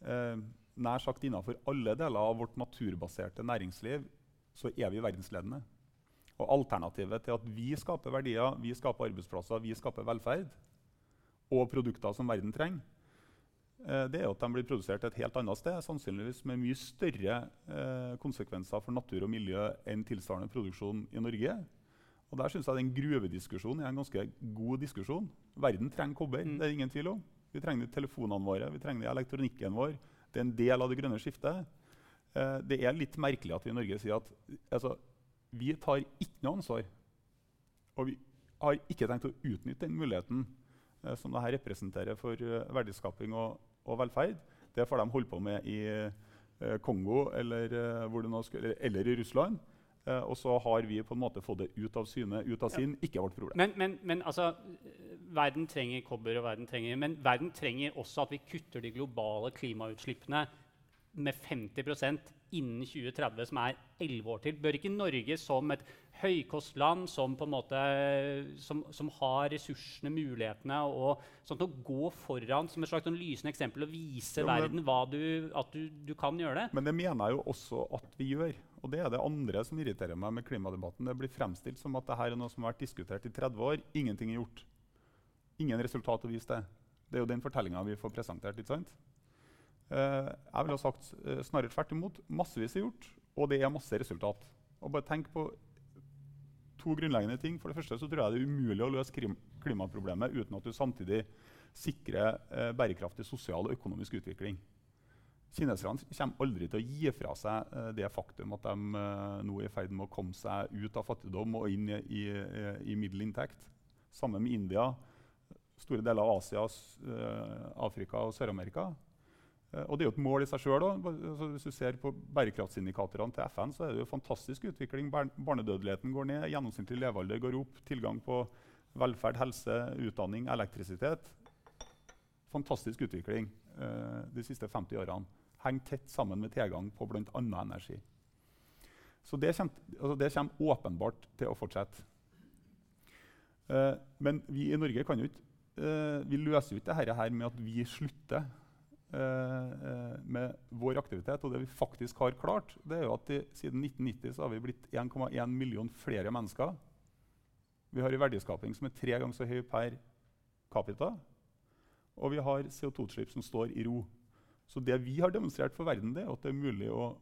[SPEAKER 2] eh, nær sagt innenfor alle deler av vårt naturbaserte næringsliv så er vi verdensledende. Og Alternativet til at vi skaper verdier, vi skaper arbeidsplasser, vi skaper velferd og produkter som verden trenger, eh, det er at de blir produsert et helt annet sted, sannsynligvis med mye større eh, konsekvenser for natur og miljø enn tilsvarende produksjon i Norge. Og der synes jeg Den gruvediskusjonen er en ganske god diskusjon. Verden trenger kobber. Mm. det er ingen tvil om. Vi trenger telefonene våre, vi trenger elektronikken vår. Det er en del av det grønne skiftet. Eh, det er litt merkelig at vi i Norge sier at altså, vi tar ikke noe ansvar. Og vi har ikke tenkt å utnytte den muligheten eh, som dette representerer for eh, verdiskaping og, og, velferd. Det får de holde på med i eh, Kongo eller, uh, skulle, eller, i Russland. og så har vi på en måte fått det ut av syne, ut av sinn. Ikke vårt problem.
[SPEAKER 1] Men, men, men altså, verden trenger kobber, og verden trenger, men verden trenger også at vi kutter de globale klimautslippene med 50 innen 2030, som er 11 år til. Bør ikke Norge som et høykostland som, måte, som, som har ressursene, mulighetene, og sånn å gå foran som et slags sånn lysende eksempel og vise jo, verden du, at du, du, kan gjøre det?
[SPEAKER 2] Men det mener jeg jo også at vi gjør. Og det er det andre som irriterer meg med klimadebatten. Det blir fremstilt som at dette er noe som har vært diskutert i 30 år. Ingenting er gjort ingen resultat å vise til. Det er jo den fortellinga vi får presentert. ikke sant? Uh, jeg ville sagt uh, snarere tvert imot. Massevis er gjort, og det er masse resultat. Og bare tenk på to grunnleggende ting. For det første så tror jeg det er umulig å løse klimaproblemet uten at du samtidig sikrer uh, bærekraftig sosial og økonomisk utvikling. Kineserne kommer aldri til å gi fra seg det faktum at de nå er i ferd med å komme seg ut av fattigdom og inn i, i, i middel inntekt. Sammen med India store deler av Asia, eh, Afrika og Sør-Amerika. Eh, og det er jo et mål i seg sjøl. Altså, hvis du ser på bærekraftsindikatorene til FN, så er det jo fantastisk utvikling. Barnedødeligheten går ned, gjennomsnittlig levealder går opp, tilgang på velferd, helse, utdanning, elektrisitet. Fantastisk utvikling uh, de siste 50 årene. Henger tett sammen med tilgang på bl.a. energi. Så det kommer, altså det kommer åpenbart til å fortsette. Eh, men vi i Norge kan jo ikke, eh, vi løser jo ikke dette med at vi slutter eh, eh, med vår aktivitet. Og det vi faktisk har klart, det er jo at i, siden 1990 så har vi blitt 1,1 million flere mennesker. Vi har en verdiskaping som er tre ganger så høy per capita. Og vi har CO2-utslipp som står i ro. Så det vi har demonstrert for verden, det er at det er mulig å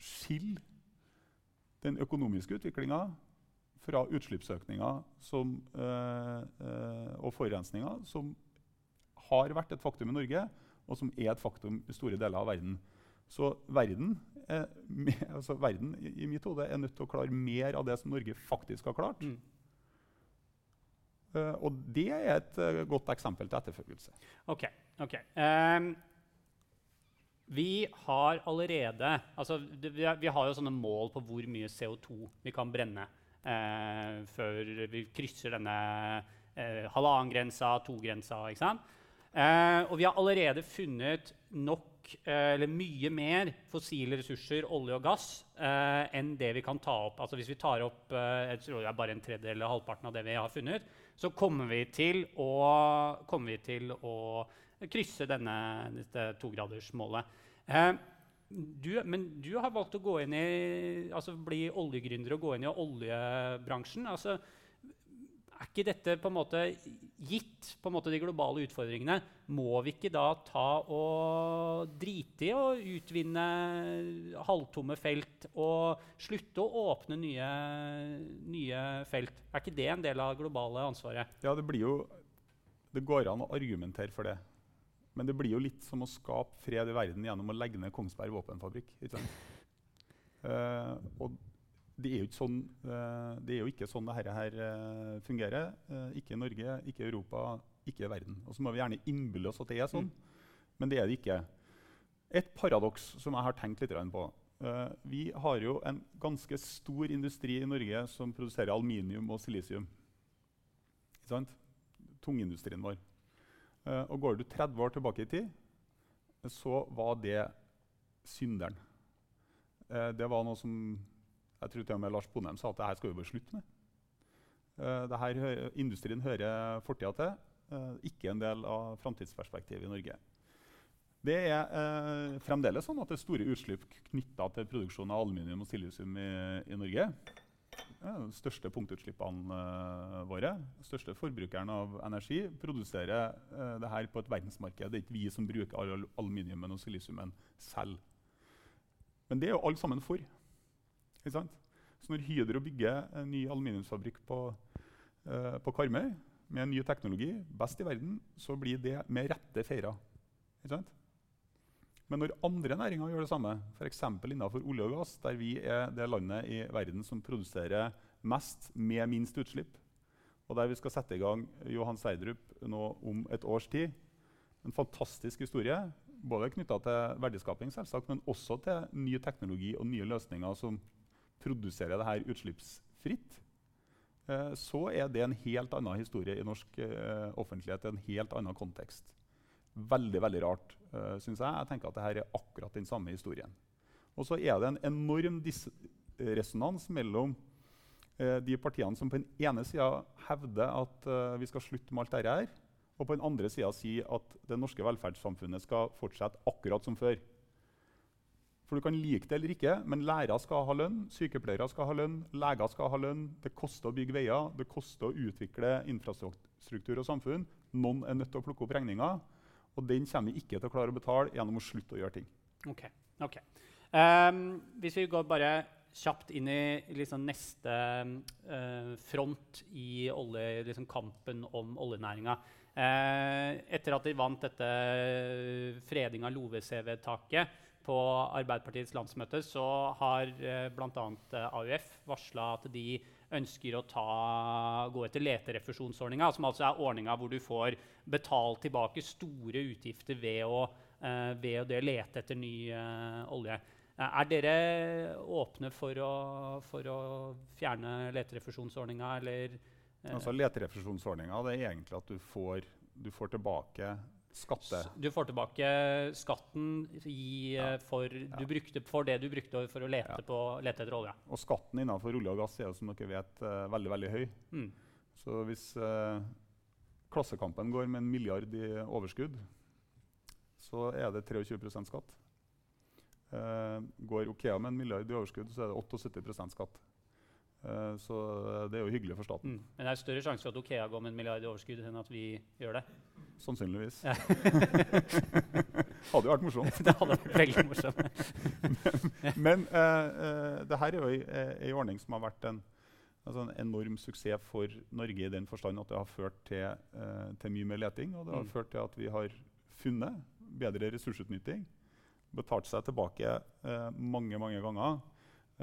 [SPEAKER 2] skille den økonomiske utviklinga fra utslippsøkninger som, øh, øh, og forurensninger som har vært et faktum i Norge, og som er et faktum i store deler av verden. Så verden, er, altså verden i, mitt hode er nødt til å klare mer av det som Norge faktisk har klart. Mm. Uh, og det er et uh, godt eksempel til etterfølgelse.
[SPEAKER 1] Ok, ok. Um, vi har allerede altså, det, vi, har, vi, har, jo sånne mål på hvor mye CO2 vi kan brenne uh, før vi krysser denne uh, halvannen-grensa, to-grensa. ikke sant? Og vi har allerede funnet nok, eller mye mer, fossile ressurser, olje og gass, enn det vi kan ta opp. Altså Hvis vi tar opp jeg tror det er bare en tredjedel eller halvparten av det vi har funnet, så kommer vi til å, vi til å krysse denne, dette togradersmålet. Eh, du, men du har valgt å gå inn i, altså bli oljegründer og gå inn i oljebransjen. Altså, er ikke dette på en måte gitt på en måte de globale utfordringene? Må vi ikke da ta og drite i å utvinne halvtomme felt og slutte å åpne nye, nye felt? Er ikke det en del av det globale ansvaret?
[SPEAKER 2] Ja, det, blir jo, det går an å argumentere for det. Men det blir jo litt som å skape fred i verden gjennom å legge ned Kongsberg våpenfabrikk. Uh, og det er jo ikke sånn, det, ikke sånn dette her, uh, fungerer. ikke i Norge, ikke i Europa, ikke i verden. Og så må vi gjerne innbille oss at det er sånn, mm. men det er det ikke. Et paradoks som jeg har tenkt litt på. vi har jo en ganske stor industri i Norge som produserer aluminium og silisium. Tungindustrien vår. Og Går du 30 år tilbake i tid, så var det synderen. Det var noe som jeg tror til og med Lars Bonheim sa at det her skal vi bare slutte med. Uh, her, industrien hører fortida til, ikke en del av framtidsperspektivet i Norge. Det er fremdeles sånn at det er store utslipp knytta til produksjon av aluminium og silisium i, i Norge de største punktutslippene uh, våre. De største forbrukeren av energi produserer uh, det her på et verdensmarked. Det er ikke vi som bruker al aluminiumen og silisiumen selv. Men det er jo alle sammen for. Så når Hydro bygger en ny aluminiumsfabrikk på, eh, på Karmøy med ny teknologi, best i verden, så blir det med rette feira. Men når andre næringer gjør det samme, f.eks. innenfor olje og gass, der vi er det landet i verden som produserer mest med minst utslipp, og der vi skal sette i gang Johan Sverdrup nå om et års tid En fantastisk historie, både knytta til verdiskaping, selvsagt, men også til ny teknologi og nye løsninger som produserer det her utslippsfritt. Eh, så er det en helt annen historie i norsk eh, offentlighet, en helt annen kontekst. Veldig veldig rart, eh, syns jeg. Jeg tenker at dette er akkurat den samme historien. Og så er det en enorm resonans mellom eh, de partiene som på den ene sida hevder at uh, vi skal slutte med alt dette her, og på den andre sida sier at det norske velferdssamfunnet skal fortsette akkurat som før. For Du kan like det eller ikke, men lærere skal ha lønn, sykepleiere skal ha lønn, leger skal ha lønn. Det koster å bygge veier, det koster å utvikle infrastruktur og samfunn. Noen er nødt til å plukke opp regninga. Og den kommer vi ikke til å klare å betale gjennom å slutte å gjøre ting.
[SPEAKER 1] Ok, ok. Um, hvis vi går bare kjapt inn i liksom neste uh, front i olje, liksom kampen om oljenæringa. Uh, etter at de vant dette freding av LoVC-vedtaket på Arbeiderpartiets landsmøte, så har uh, bl.a. AUF varsla at de ønsker å ta, gå etter leterefusjonsordninga, som altså er ordninga hvor du får betalt tilbake store utgifter ved å, uh, ved å lete etter ny uh, olje. Er dere åpne for å, for å fjerne leterefusjonsordninga, eller?
[SPEAKER 2] Altså, leterefusjonsordninga er egentlig at du får, du får tilbake Skatte.
[SPEAKER 1] Du får tilbake skatten i, ja. for, ja. brukte, for, det du brukte for å lete, ja. på, lete, etter olje.
[SPEAKER 2] Og skatten innenfor olje og gass er jo som dere vet uh, veldig veldig høy. Mm. Så hvis eh, Klassekampen går med en milliard i overskudd, så er det 23 skatt. Eh, går Okea med en milliard i overskudd, så er det 78% skatt. Eh, så det er jo hyggelig for staten.
[SPEAKER 1] Mm. Men det er større sjanse for at Okea går med en milliard i overskudd enn at vi gjør det.
[SPEAKER 2] Sannsynligvis.
[SPEAKER 1] Ja.
[SPEAKER 2] hadde jo vært morsomt.
[SPEAKER 1] det hadde vært veldig morsomt.
[SPEAKER 2] Men men uh, uh, det her er jo ei ordning som har vært en, altså en, enorm suksess for Norge i den forstand at det har ført til, uh, til mye mer leting. Og det har
[SPEAKER 1] Mm.
[SPEAKER 2] ført til at vi har funnet bedre ressursutnytting. Betalt seg tilbake eh, mange, mange ganger.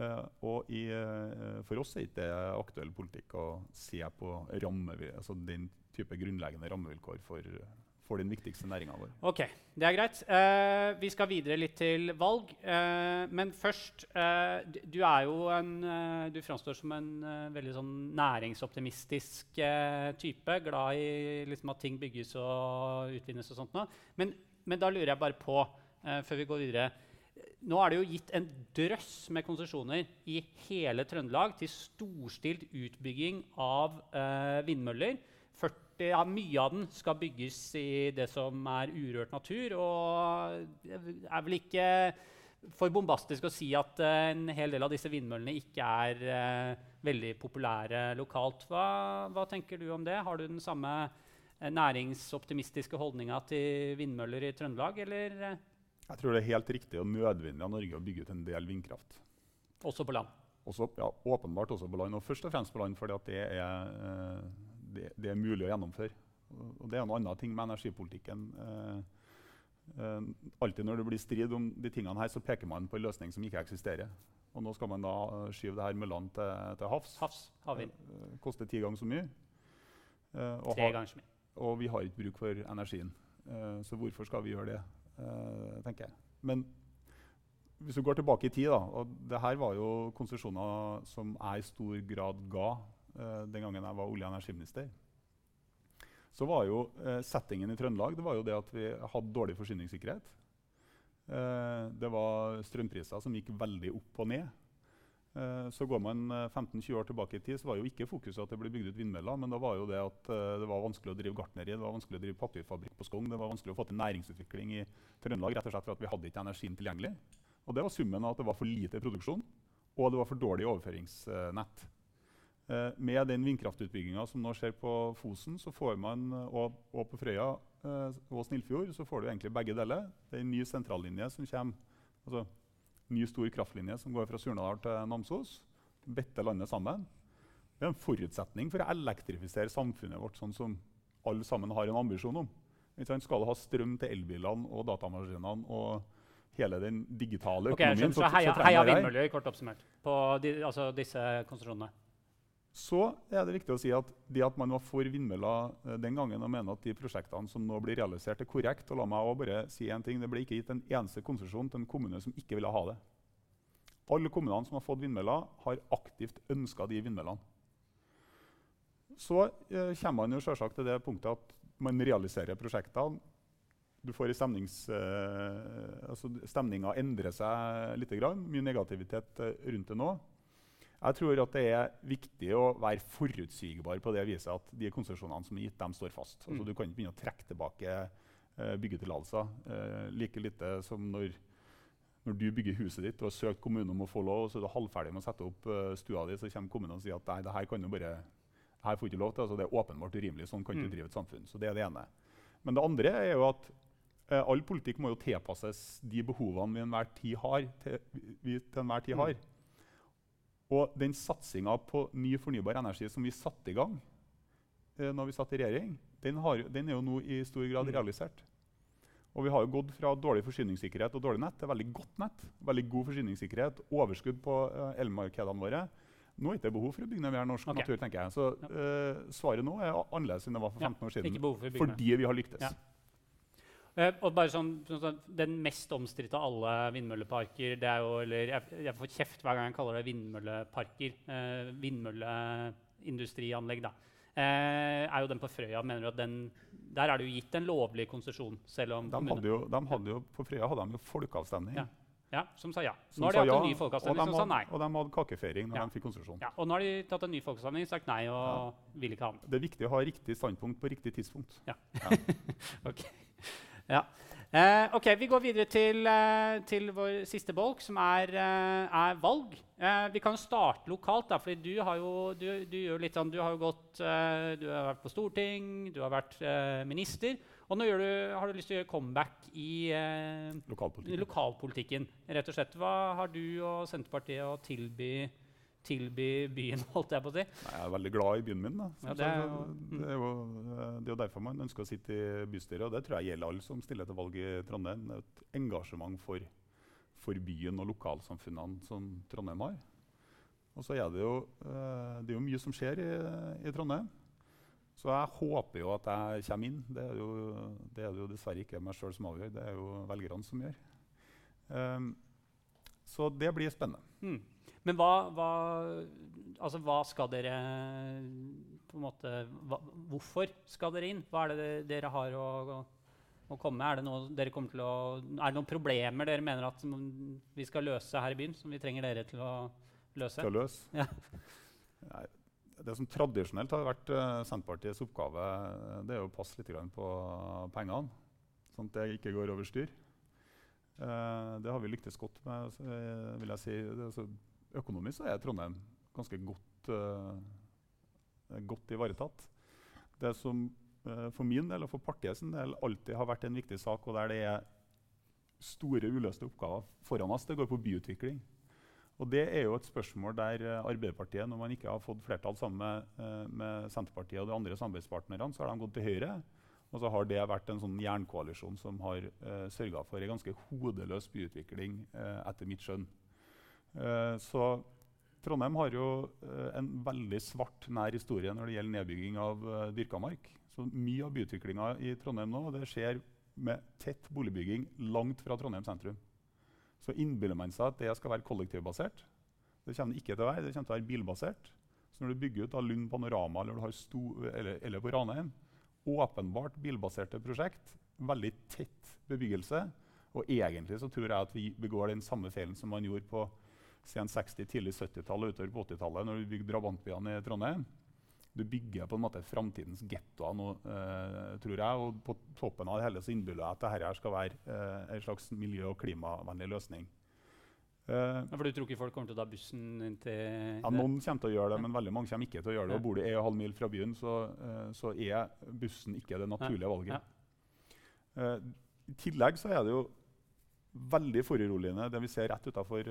[SPEAKER 2] Eh, og i, eh, for oss er ikke det aktuell politikk å se på rammevi- altså den type grunnleggende rammevilkår for, for den viktigste næringa vår.
[SPEAKER 1] Ok, det er greit. Uh, vi skal videre litt til valg. Uh, men først uh, du, er jo en Du framstår som en veldig sånn næringsoptimistisk type. Glad i liksom, at ting bygges og utvinnes og sånt noe. Men, men da lurer jeg bare på, før vi går videre Nå er det jo gitt en drøss med konsesjoner i hele Trøndelag til storstilt utbygging av eh, vindmøller. 40, ja, mye av den skal bygges i det som er urørt natur. Og det er vel ikke for bombastisk å si at eh, en hel del av disse vindmøllene ikke er eh, veldig populære lokalt. Hva, hva tenker du om det? Har du den samme eh, næringsoptimistiske holdninga til vindmøller i Trøndelag, eller eh,
[SPEAKER 2] Jeg tror det er helt riktig og nødvendig av Norge å bygge ut en del vindkraft.
[SPEAKER 1] også på land?
[SPEAKER 2] Også, ja, åpenbart også på land, og først og fremst på land fordi at det er, eh, det, det er mulig å gjennomføre. Og, det er en annen ting med energipolitikken. Eh, eh, alltid når det blir strid om de tingene her, så peker man på en løsning som ikke eksisterer. Og nå skal man da skyve det her med land til, til havs.
[SPEAKER 1] Havs? Havvind?
[SPEAKER 2] Koster ti ganger så mye.
[SPEAKER 1] Tre ganger så mye.
[SPEAKER 2] og vi har ikke bruk for energien. Så hvorfor skal vi gjøre det, tenker jeg. Men hvis du går tilbake i tid, da, og det her var jo konsesjoner som jeg i stor grad ga eh, den gangen jeg var olje- og energiminister. Så var jo eh, settingen i Trøndelag det var jo det at vi hadde dårlig forsyningssikkerhet. Eh, det var strømpriser som gikk veldig opp og ned. Eh, så går man eh, 15-20 år tilbake i tid, så var jo ikke fokuset at det ble bygd ut vindmøller, men da var jo det at eh, det var vanskelig å drive gartneri, det var vanskelig å drive papirfabrikk på Skogn, det var vanskelig å få til næringsutvikling i Trøndelag rett og slett for at vi hadde ikke energien tilgjengelig. Og det var summen av at det var for lite produksjon, og det var for dårlig overføringsnett. Eh, med den vindkraftutbygginga som nå skjer på Fosen så får man, eh, og, og på Frøya eh, og Snillfjord, så får du egentlig begge deler. Det er en ny sentrallinje som kommer. altså ny stor kraftlinje som går fra Surnadal til Namsos. Bitte landet sammen. Det er en forutsetning for å elektrifisere samfunnet vårt sånn som alle sammen har en ambisjon om. Skal du ha strøm til elbilene og datamaskinene og hele den digitale økonomien,
[SPEAKER 1] skjønner, så heia,
[SPEAKER 2] trenger
[SPEAKER 1] heia
[SPEAKER 2] her.
[SPEAKER 1] vindmøller, kort oppsummert, på de, altså disse konsesjonene.
[SPEAKER 2] Så er det viktig å si at det at man var for vindmøller eh, den gangen og mener at de prosjektene som nå blir realisert, er korrekt. Og la meg også bare si en ting. Det ble ikke gitt en eneste konsesjon til en kommune som ikke ville ha det. Alle kommunene som har fått vindmøller, har aktivt ønska de vindmøllene. Så eh, kommer man jo selvsagt til det punktet at man realiserer prosjektene. Du får stemnings, eh, altså Stemninga endrer seg litt. Grann. Mye negativitet eh, rundt det nå. Jeg tror at det er viktig å være forutsigbar på det viset at de konsesjonene som er gitt, de står fast. Altså,
[SPEAKER 1] Mm.
[SPEAKER 2] du kan ikke begynne å trekke tilbake eh, byggetillatelser. Eh, like lite som når, når du bygger huset ditt og har søkt kommunen om å få lov, og så er du halvferdig med å sette opp eh, stua di, så kommer kommunen og sier at nei, det her kan du bare det her får ikke lov til. Altså, det er åpenbart urimelig. Sånn kan du
[SPEAKER 1] Mm.
[SPEAKER 2] drive et samfunn. Så det er det ene. Men det andre er jo at eh, all politikk må jo tilpasses de behovene vi enhver tid har. Til, vi til enhver tid
[SPEAKER 1] Mm.
[SPEAKER 2] Og den satsinga på ny fornybar energi som vi satte i gang eh, når vi satt i regjering, den, har, den er jo nå i stor grad
[SPEAKER 1] Mm.
[SPEAKER 2] realisert. Og vi har jo gått fra dårlig forsyningssikkerhet og dårlig nett til veldig godt nett. Veldig god forsyningssikkerhet, overskudd på eh, elmarkedene våre. Nå er det ikke behov for å bygge ned mer norsk
[SPEAKER 1] okay.
[SPEAKER 2] natur. tenker jeg. Så eh, svaret nå er annerledes enn det var for
[SPEAKER 1] Ja,
[SPEAKER 2] 15 år siden. Fordi vi har lyktes.
[SPEAKER 1] Ja. Eh, og bare sånn, sånn, Den mest omstridte av alle vindmølleparker det er jo, eller jeg, jeg får kjeft hver gang jeg kaller det vindmølleparker. Eh, vindmølleindustrianlegg, da. Eh, er jo den på Frøya. mener du at den, Der er det jo gitt en lovlig konsesjon, selv om
[SPEAKER 2] De hadde jo, de hadde jo, på Frøya hadde de jo folkeavstemning.
[SPEAKER 1] Ja. Ja, Som sa ja.
[SPEAKER 2] som
[SPEAKER 1] Nå har de hatt
[SPEAKER 2] ja,
[SPEAKER 1] en ny folkeavstemning som sa nei.
[SPEAKER 2] Og de hadde kakefeiring når
[SPEAKER 1] Ja.
[SPEAKER 2] de fikk konsesjon.
[SPEAKER 1] Ja, og nå har de tatt en ny folkeavstemning, sagt nei og vil ikke ha den.
[SPEAKER 2] Det er viktig å ha riktig standpunkt på riktig tidspunkt.
[SPEAKER 1] Ok. Ja. Eh, ok, Vi går videre til, eh, til vår siste bolk, som er, eh, er valg. Eh, vi kan starte lokalt. da, fordi du har jo, du, du gjør litt sånn, du har jo gått, eh, du har vært på storting, du har vært minister. Og nå gjør du, har du lyst til å gjøre comeback i, i lokalpolitikken. rett og slett. Hva har du og Senterpartiet å tilby, tilby byen, holdt jeg på å si?
[SPEAKER 2] Nei, Jeg er veldig glad i byen min.
[SPEAKER 1] Ja, det er jo- mm.
[SPEAKER 2] det, er jo, det er jo derfor man ønsker å sitte i bystyret. Og det tror jeg gjelder alle som stiller til valg i Trondheim. Det er et engasjement for, for byen og lokalsamfunnene som Trondheim har. Og så er det jo, eh, det er jo mye som skjer i, i Trondheim. Så jeg håper jo at jeg kommer inn. Det er jo, det, er jo dessverre ikke meg sjøl som avgjør, det er jo velgerne som gjør. Um, så det blir spennende.
[SPEAKER 1] Mm. Men hva, hva, altså, hva skal dere på en måte, hva, Hvorfor skal dere inn? Hva er det dere har å, å komme med? Er det, noe dere kommer til å, er det noen problemer dere mener at vi skal løse her i byen? Som vi trenger dere til å løse?
[SPEAKER 2] til å løse.
[SPEAKER 1] Ja.
[SPEAKER 2] Nei, det som tradisjonelt har vært uh, Senterpartiets oppgave, eh, det er å passe litt på pengene, sånn at det ikke går over styr. Eh, det har vi lyktes godt med. eh, vil jeg si. Økonomisk så er Trondheim ganske godt, eh, godt ivaretatt. Det som eh, for min del og for partiet sin del alltid har vært en viktig sak, og der det er store uløste oppgaver foran oss, det går på byutvikling. Og Det er jo et spørsmål der eh, Arbeiderpartiet, når man ikke har fått flertall sammen med, med Senterpartiet og de andre samarbeidspartnerne, så har de gått til Høyre. Og så har det vært en sånn jernkoalisjon som har uh, sørga for en ganske hodeløs byutvikling, uh, etter mitt skjønn. Eh, så Trondheim har jo eh, en veldig svart, nær historie når det gjelder nedbygging av uh, dyrka mark. Så mye av byutviklinga i Trondheim nå det skjer med tett boligbygging langt fra Trondheim sentrum. Så innbiller man seg at det skal være kollektivbasert. Det kommer det ikke til å være. Det kommer til å være bilbasert. Så når du bygger ut av Lund Panorama eller, eller, eller på Ranheim, åpenbart bilbaserte prosjekt, veldig tett bebyggelse. Og egentlig så tror jeg at vi begår den samme feilen som man gjorde på sen 60-, tidlig 70-tallet og utover på 80-tallet når du bygde drabantbyene i Trondheim. Du bygger på en måte framtidens gettoer nå, eh, tror jeg. Og på toppen av det hele så innbiller jeg at dette her skal være eh, en slags miljø- og klimavennlig løsning. Uh,
[SPEAKER 1] Ja, For du tror ikke folk kommer til å ta bussen inn til
[SPEAKER 2] ja, noen kommer til å gjøre det, men veldig mange kommer ikke til å gjøre det. Og Bor du 1,5 mil fra byen, så, uh, så er bussen ikke det naturlige valget. Uh, I tillegg så er det jo veldig foruroligende det vi ser rett utafor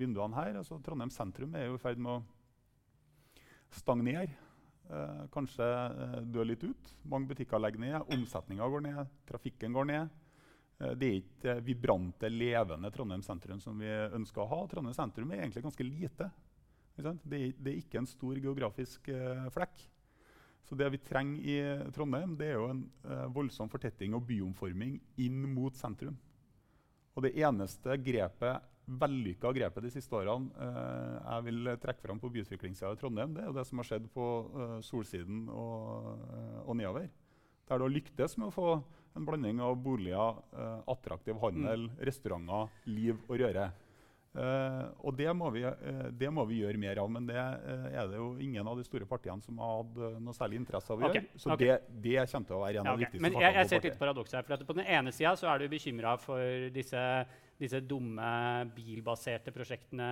[SPEAKER 2] vinduene her. Altså, Trondheim sentrum er jo i ferd med å stagnere. Uh, kanskje uh, dø litt ut. Mange butikker legger ned, omsetninga går ned, trafikken går ned. Eh, det er ikke det vibrante, levende Trondheim sentrum som vi ønsker å ha. Trondheim sentrum er egentlig ganske lite. Det, er, det er ikke en stor geografisk eh, flekk. Så det vi trenger i Trondheim, det er jo en eh, voldsom fortetting og byomforming inn mot sentrum. Og det eneste grepet, vellykka grepet de siste årene eh, jeg vil trekke fram på byutviklingssida i Trondheim, det er jo det som har skjedd på eh, Solsiden og, eh, og nedover. Der du har lyktes med å få en blanding av boliger, eh, attraktiv handel, restauranter, liv og røre. Eh, og det må, vi, uh, det må vi gjøre mer av, men det uh, er det jo ingen av de store partiene som har hatt noe særlig interesse av å gjøre. Så
[SPEAKER 1] okay.
[SPEAKER 2] det, det kommer til å være en
[SPEAKER 1] Ja,
[SPEAKER 2] av de viktigste
[SPEAKER 1] Men jeg, jeg ser et lite paradoks her. for at På den ene sida er du bekymra for disse, disse dumme bilbaserte prosjektene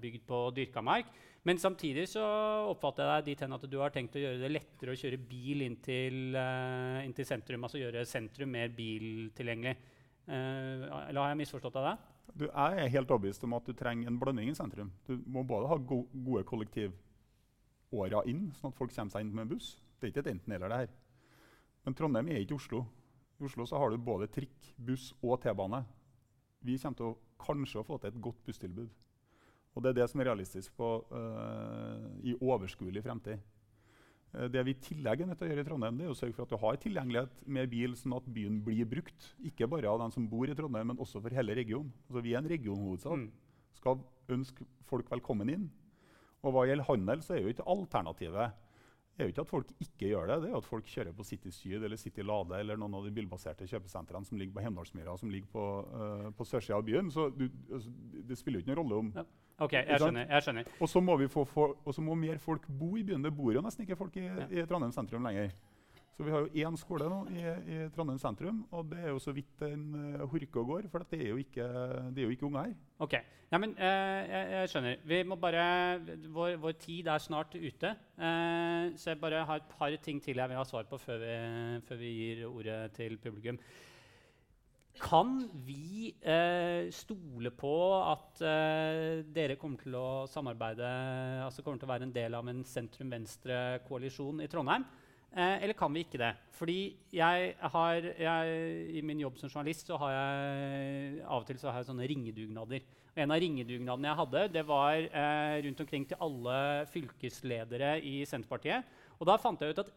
[SPEAKER 1] bygd på dyrka mark. Men samtidig så oppfatter jeg deg dit hen at du har tenkt å gjøre det lettere å kjøre bil inn til, inn til sentrum. Altså gjøre sentrum mer biltilgjengelig. Eller har jeg misforstått deg?
[SPEAKER 2] Du, jeg er helt overbevist om at du trenger en blanding i sentrum. Du må både ha go gode kollektivåra inn, sånn at folk kommer seg inn med buss. Det er ikke et enten-eller. det her. Men Trondheim er ikke Oslo. I Oslo har du både trikk, buss og T-bane. Vi kommer til å kanskje å få til et godt busstilbud. Og det er det som er realistisk på, uh, i overskuelig fremtid. Eh, Det vi i tillegg er nødt til å gjøre i Trondheim, det er å sørge for at du har tilgjengelighet med bil, sånn at byen blir brukt. Ikke bare av dem som bor i Trondheim, men også for hele regionen. Altså, vi er en regionhovedstad.
[SPEAKER 1] Mm.
[SPEAKER 2] Skal ønske folk velkommen inn. Og hva gjelder handel, så er jo ikke alternativet er jo ikke at folk ikke gjør det, det er jo at folk kjører på City Syd eller City Lade eller noen av de bilbaserte kjøpesentrene som ligger på Hemdalsmyra, som ligger på, uh, på sørsida av byen. Så du, altså, det spiller jo ikke noen rolle om
[SPEAKER 1] ja. Ok, jeg skjønner. jeg skjønner.
[SPEAKER 2] Og så må, må, mer folk bo i byen. Det bor jo nesten ikke folk i, ja. i Trondheim sentrum lenger. Så vi har jo én skole nå i, i, Trondheim sentrum, og det er jo så vidt den uh, horker og går. For det er jo ikke, det er jo ikke unger her.
[SPEAKER 1] Ok, Nei, men uh, jeg, jeg, skjønner. Vi må bare, vår, vår tid er snart ute. Uh, så jeg bare har et par ting til jeg vil ha svar på før vi, før vi gir ordet til publikum. Kan vi eh, stole på at eh, dere kommer til å samarbeide, altså kommer til å være en del av en sentrum-venstre-koalisjon i Trondheim? Eh, eller kan vi ikke det? Fordi jeg har, jeg, I min jobb som journalist så har jeg av og til så har jeg sånne ringedugnader. Og en av ringedugnadene jeg hadde, det var eh, rundt omkring til alle fylkesledere i Senterpartiet. Og da fant jeg ut at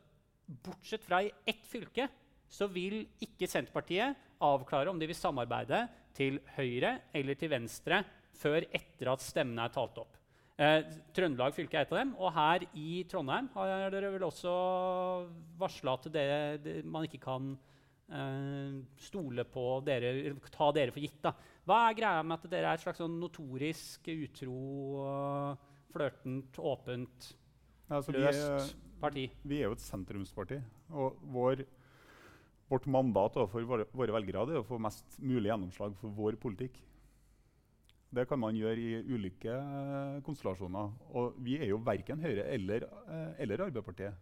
[SPEAKER 1] bortsett fra i ett fylke så vil ikke Senterpartiet avklare om de vil samarbeide til høyre eller til venstre før etter at stemmene er talt opp. Eh, Trøndelag fylke er et av dem. Og her i Trondheim har dere vel også varsla at det, det, man ikke kan eh, stole på dere, ta dere for gitt. Da. Hva er greia med at dere er et slags sånn notorisk utro, flørtent, åpent, altså, løst parti?
[SPEAKER 2] Vi er jo et sentrumsparti. Og vår, vårt mandat overfor våre, våre velgere er å få mest mulig gjennomslag for vår politikk. Det kan man gjøre i ulike eh, konstellasjoner. Og vi er jo verken Høyre eller, eh, eller Arbeiderpartiet.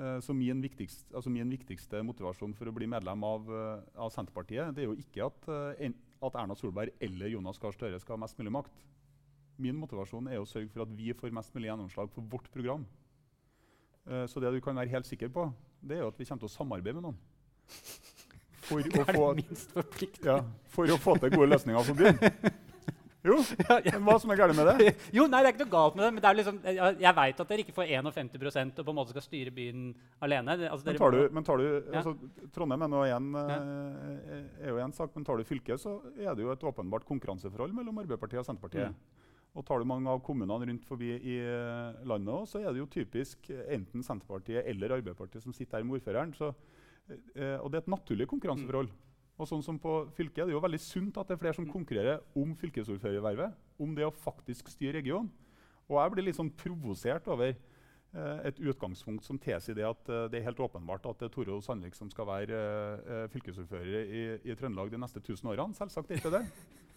[SPEAKER 2] Eh, så min viktigste, altså min viktigste, motivasjon for å bli medlem av, av Senterpartiet det er jo ikke at, at, Erna Solberg eller Jonas Gahr Støre skal ha mest mulig makt. Min motivasjon er å sørge for at vi får mest mulig gjennomslag for vårt program. Så det du kan være helt sikker på, det er jo at vi kommer til å samarbeide med noen.
[SPEAKER 1] For å, få,
[SPEAKER 2] ja, for å få til gode løsninger for byen. Jo, men hva som er galt med det?
[SPEAKER 1] jo, nei, Det er ikke noe galt med det. men det er liksom, Jeg, jeg veit at dere ikke får 51% og på en måte skal styre byen alene. Altså,
[SPEAKER 2] men tar du, men tar du ja. altså, Trondheim er, igjen. Eh, er jo en sak, men tar du fylket, så er det jo et åpenbart konkurranseforhold mellom Arbeiderpartiet og Senterpartiet. Mm. Og tar du mange av kommunene rundt forbi i eh, landet òg, så er det jo typisk enten Senterpartiet eller Arbeiderpartiet som sitter her med ordføreren. Eh, og det er et naturlig konkurranseforhold. Mm. Og sånn som på fylket, Det er jo veldig sunt at det er flere som konkurrerer om fylkesordførervervet. Om det å faktisk styre regionen. Og jeg blir litt sånn provosert over eh, et utgangspunkt som tilsier det at eh, det er helt åpenbart at det er Toro Sandvik som skal være fylkesordfører i, i, Trøndelag de neste 1000 årene. Selvsagt er ikke det.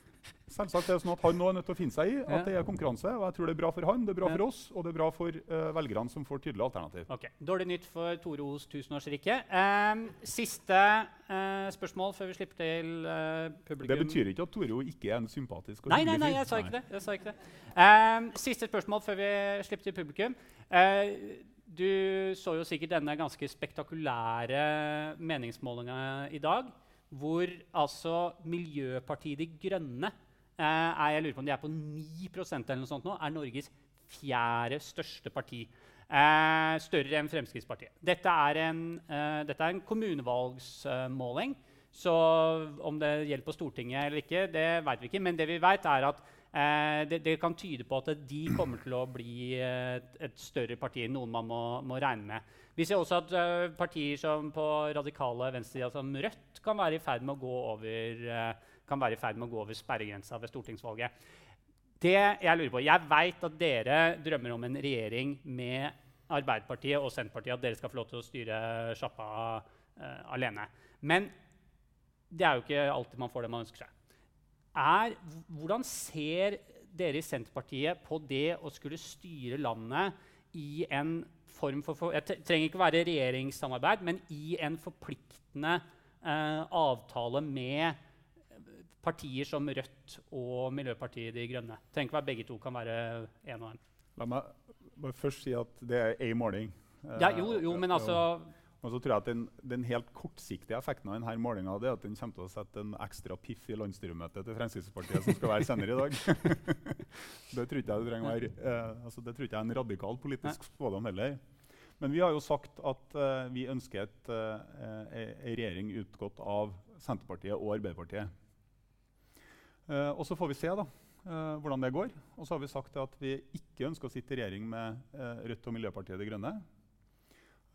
[SPEAKER 2] Selvsagt er det sånn at Han nå er nødt til å finne seg i at det er konkurranse. og jeg tror Det er bra for han, det er bra for oss, og det er bra for uh, velgerne som får tydelig alternativ.
[SPEAKER 1] Okay. Dårlig nytt for Tore Os tusenårsrike. Um, siste uh, spørsmål før vi slipper til uh, publikum.
[SPEAKER 2] Det betyr ikke at Tore O ikke er en sympatisk og
[SPEAKER 1] nei, nei, nei, jeg sa ikke det. Jeg sa ikke det. Um, siste spørsmål før vi slipper til publikum. du så jo sikkert denne ganske spektakulære meningsmålinga i dag hvor altså Miljøpartiet De Grønne eh, er, jeg lurer på om de er på 9% eller noe sånt nå, er Norges fjerde største parti. Eh, større enn Fremskrittspartiet. Dette er en, eh, dette er en kommunevalgsmåling. Så om det gjelder på Stortinget eller ikke, det vet vi ikke. Men det vi vet, er at eh, det, det, kan tyde på at de kommer til å bli et, et større parti enn noen man må, må regne med. Vi ser også at uh, partier som på radikale venstresida som Rødt kan være i ferd med å gå over, uh, gå over sperregrensa ved stortingsvalget. Det Jeg lurer på, jeg veit at dere drømmer om en regjering med Arbeiderpartiet og Senterpartiet, at dere skal få lov til å styre sjappa uh, alene. Men det er jo ikke alltid man får det man ønsker seg. Er, hvordan ser dere i Senterpartiet på det å skulle styre landet i en form for, for Jeg trenger ikke være regjeringssamarbeid, men i en forpliktende eh, avtale med partier som Rødt og Miljøpartiet De Grønne. Trenger ikke være begge to kan være én og én.
[SPEAKER 2] La meg bare først si at det er én måling.
[SPEAKER 1] Ja, jo, jo, men altså...
[SPEAKER 2] Og så tror jeg at den, den helt kortsiktige effekten av denne målinga er at den kommer til å sette en ekstra piff i landsstyremøtet til Fremskrittspartiet, som skal være senere i dag. det tror ikke jeg det være, eh, altså, det tror ikke jeg er en radikal politisk spådom heller. Men vi har jo sagt at uh, vi ønsker et, uh, en regjering utgått av Senterpartiet og Arbeiderpartiet. Uh, og så får vi se, da. hvordan det går. Og så har vi sagt at vi ikke ønsker å sitte i regjering med Rødt og Miljøpartiet De Grønne.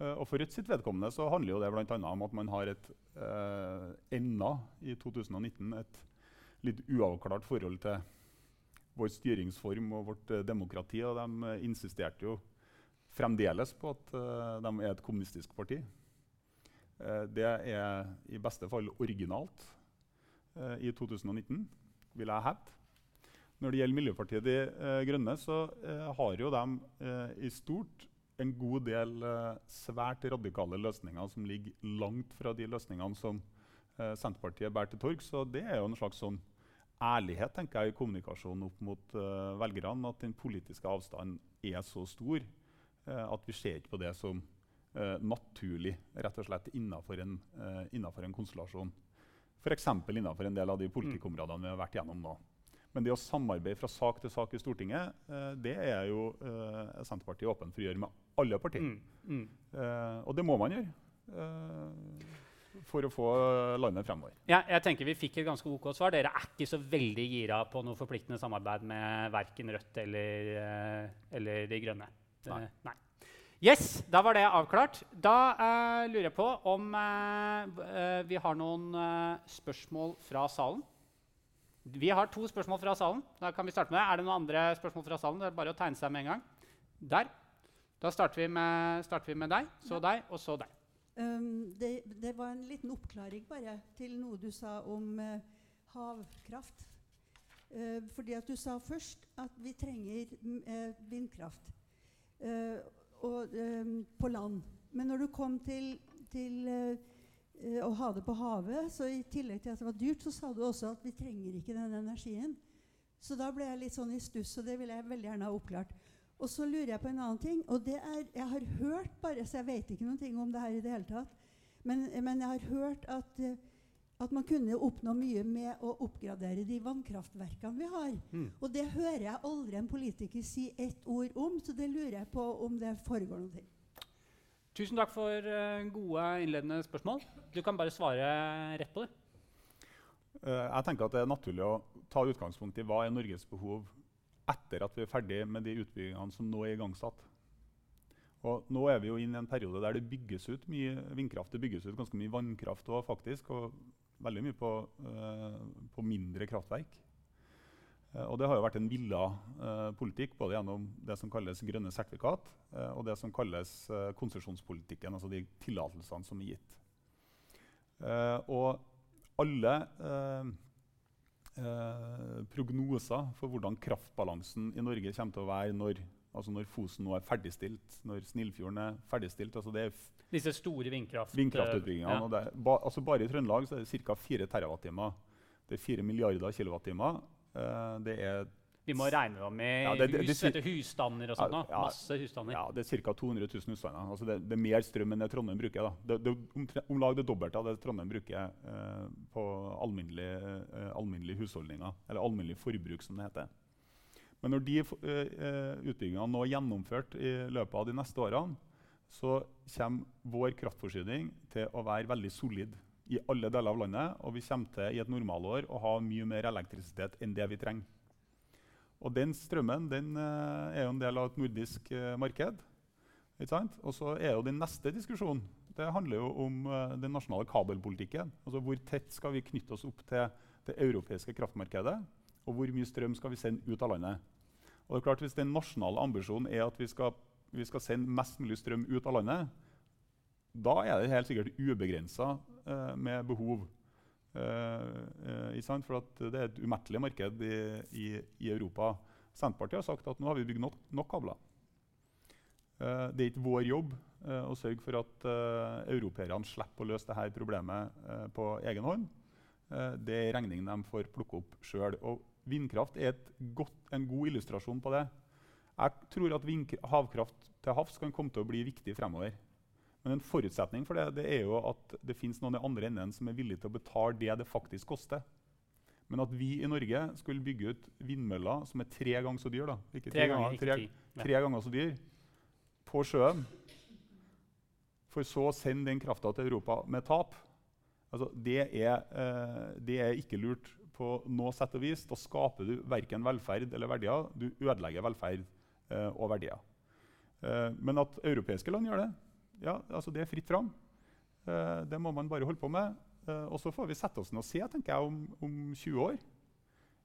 [SPEAKER 2] Eh, og For Rødt sitt vedkommende så handler jo det annet om at man har et eh, enda i 2019 et litt uavklart forhold til vår styringsform og vårt eh, demokrati. Og de eh, insisterte jo fremdeles på at eh, de er et kommunistisk parti. Eh, det er i beste fall originalt eh, i 2019 vil jeg hevde. Når det gjelder Miljøpartiet De Grønne, så har jo de i stort en god del eh, svært radikale løsninger som ligger langt fra de løsningene som eh, Senterpartiet bærer til torg. Så det er jo en slags sånn ærlighet tenker jeg, i kommunikasjonen opp mot uh, velgerne. At den politiske avstanden er så stor uh, at vi ser ikke på det som uh, naturlig rett og slett innenfor en, uh, innenfor en konstellasjon. F.eks. innenfor en del av de politikkområdene vi har vært gjennom nå. Men det å samarbeide fra sak til sak i Stortinget, det er jo eh, Senterpartiet åpen for å gjøre med alle partier.
[SPEAKER 1] Mm.
[SPEAKER 2] Eh, og det må man gjøre Uh, for å få landet fremover.
[SPEAKER 1] Ja, jeg tenker Vi fikk et ganske ok svar. Dere er ikke så veldig gira på noe forpliktende samarbeid med verken Rødt eller, eh, eller De Grønne.
[SPEAKER 2] Nei.
[SPEAKER 1] nei. Yes, da var det avklart. Da uh, lurer jeg på om uh, vi har noen uh, spørsmål fra salen. Vi har to spørsmål fra salen. Da kan vi starte med det. Er det noen andre spørsmål fra salen? Det er bare å tegne seg med en gang. Der. Da starter vi med, starter vi med deg, så
[SPEAKER 3] Ja.
[SPEAKER 1] deg, og så deg.
[SPEAKER 3] Um, det, det var en liten oppklaring bare til noe du sa om uh, havkraft. Uh, fordi at du sa først at vi trenger eh, vindkraft og, på land. Men når du kom til, til å ha det på havet, så i tillegg til at det var dyrt, så sa du også at vi trenger ikke den energien. Så da ble jeg litt sånn i stuss, og det ville jeg veldig gjerne ha oppklart. Og så lurer jeg på en annen ting. og det er, Jeg har hørt bare, så jeg vet ikke noen ting om det her i det hele tatt, men, men jeg har hørt at, eh, at man kunne oppnå mye med å oppgradere de vannkraftverkene vi har.
[SPEAKER 1] Mm.
[SPEAKER 3] Og det hører jeg aldri en politiker si ett ord om, så det lurer jeg på om det foregår noe.
[SPEAKER 1] Tusen takk for eh, gode innledende spørsmål. Du kan bare svare rett på det.
[SPEAKER 2] Eh, jeg tenker at Det er naturlig å ta utgangspunkt i hva er Norges behov etter at vi er ferdig med de utbyggingene som nå er igangsatt. Og nå er vi jo inne i en periode der det bygges ut mye vindkraft. Det bygges ut ganske mye vannkraft òg, faktisk. Og veldig mye på, uh, på mindre kraftverk. Uh, og det har jo vært en villa uh, politikk både gjennom det som kalles grønne sertifikat, eh, og det som kalles eh, konsesjonspolitikken, altså de tillatelsene som er gitt. Eh, og alle eh, eh, prognoser for hvordan kraftbalansen i Norge kommer til å være når, altså når Fosen nå er ferdigstilt, når Snillfjorden er ferdigstilt. altså er
[SPEAKER 1] Disse store vindkraft...
[SPEAKER 2] Vindkraftutbyggingene.
[SPEAKER 1] Ja.
[SPEAKER 2] og det, er ba, altså bare i Trøndelag så er det ca. 4 TWh. Det er 4 milliarder kilowattimer. Eh, det er
[SPEAKER 1] Vi må regne dem med
[SPEAKER 2] Ja, det- det-
[SPEAKER 1] hus,
[SPEAKER 2] det-
[SPEAKER 1] husstander og sånt.
[SPEAKER 2] Ja, ja.
[SPEAKER 1] Masse husstander.
[SPEAKER 2] Ja, det er ca. 200 000 husstander. Altså det, er mer strøm enn det Trondheim bruker. Da. Det, det er om lag det dobbelte av det Trondheim bruker eh, på alminnelige eh, alminnelig husholdninger. Eller alminnelig forbruk, som det heter. Men når de eh, eh, utbyggingene nå er gjennomført i løpet av de neste årene, så kommer vår kraftforsyning til å være veldig solid i alle deler av landet. Og vi kommer til i et normalår å ha mye mer elektrisitet enn det vi trenger. Og den strømmen den, eh, er jo en del av et nordisk eh, marked. Ikke sant? Og så er jo den neste diskusjonen det handler jo om eh, den nasjonale kabelpolitikken. Altså Hvor tett skal vi knytte oss opp til det europeiske kraftmarkedet? Og hvor mye strøm skal vi sende ut av landet? Og det er klart Hvis den nasjonale ambisjonen er at vi skal, vi skal sende mest mulig strøm ut av landet, da er det helt sikkert ubegrensa eh, med behov. For at det er et umettelig marked i, i, i Europa. Senterpartiet har sagt at nå har vi bygd nok, nok kabler. Eh, det er ikke vår jobb eh, å sørge for at uh, europeerne slipper å løse dette problemet eh, på egen hånd. Eh, det er regning de får plukke opp sjøl. Vindkraft er godt, en god illustrasjon på det. Jeg tror at havkraft til havs kan komme til å bli viktig fremover. Men en forutsetning for det, det er jo at det finnes noen i andre enden som er villige til å betale det det faktisk koster. Men at vi i Norge skulle bygge ut vindmøller som er tre ganger så dyr, da, ikke
[SPEAKER 1] Tre ganger,
[SPEAKER 2] tre. Tre ganger så dyr, på sjøen, for så å sende den krafta til Europa med tap, altså det, er, eh, det er ikke lurt på på noe sett og vis. Da skaper du verken velferd eller verdier. Du ødelegger velferd eh, og verdier. Eh, men at europeiske land gjør det, ja, altså det er fritt fram. Uh, det må man bare holde på med. Uh, og så får vi sette oss ned og se tenker jeg, om, om 20 år.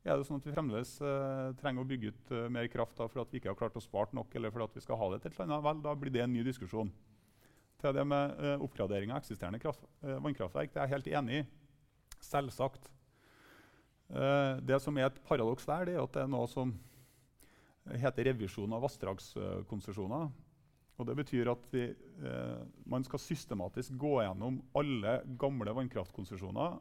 [SPEAKER 2] Er det sånn at vi fremdeles uh, trenger å bygge ut mer kraft da, for at vi ikke har klart å spart nok, eller for at vi skal ha det til et eller annet, vel, da blir det en ny diskusjon. Til det med oppgradering av eksisterende kraft, vannkraftverk det er jeg helt enig i. Selvsagt. det som er et paradoks der, det er at det er noe som heter revisjon av vassdragskonsesjoner. Og det betyr at vi, man skal systematisk gå gjennom alle gamle vannkraftkonsesjoner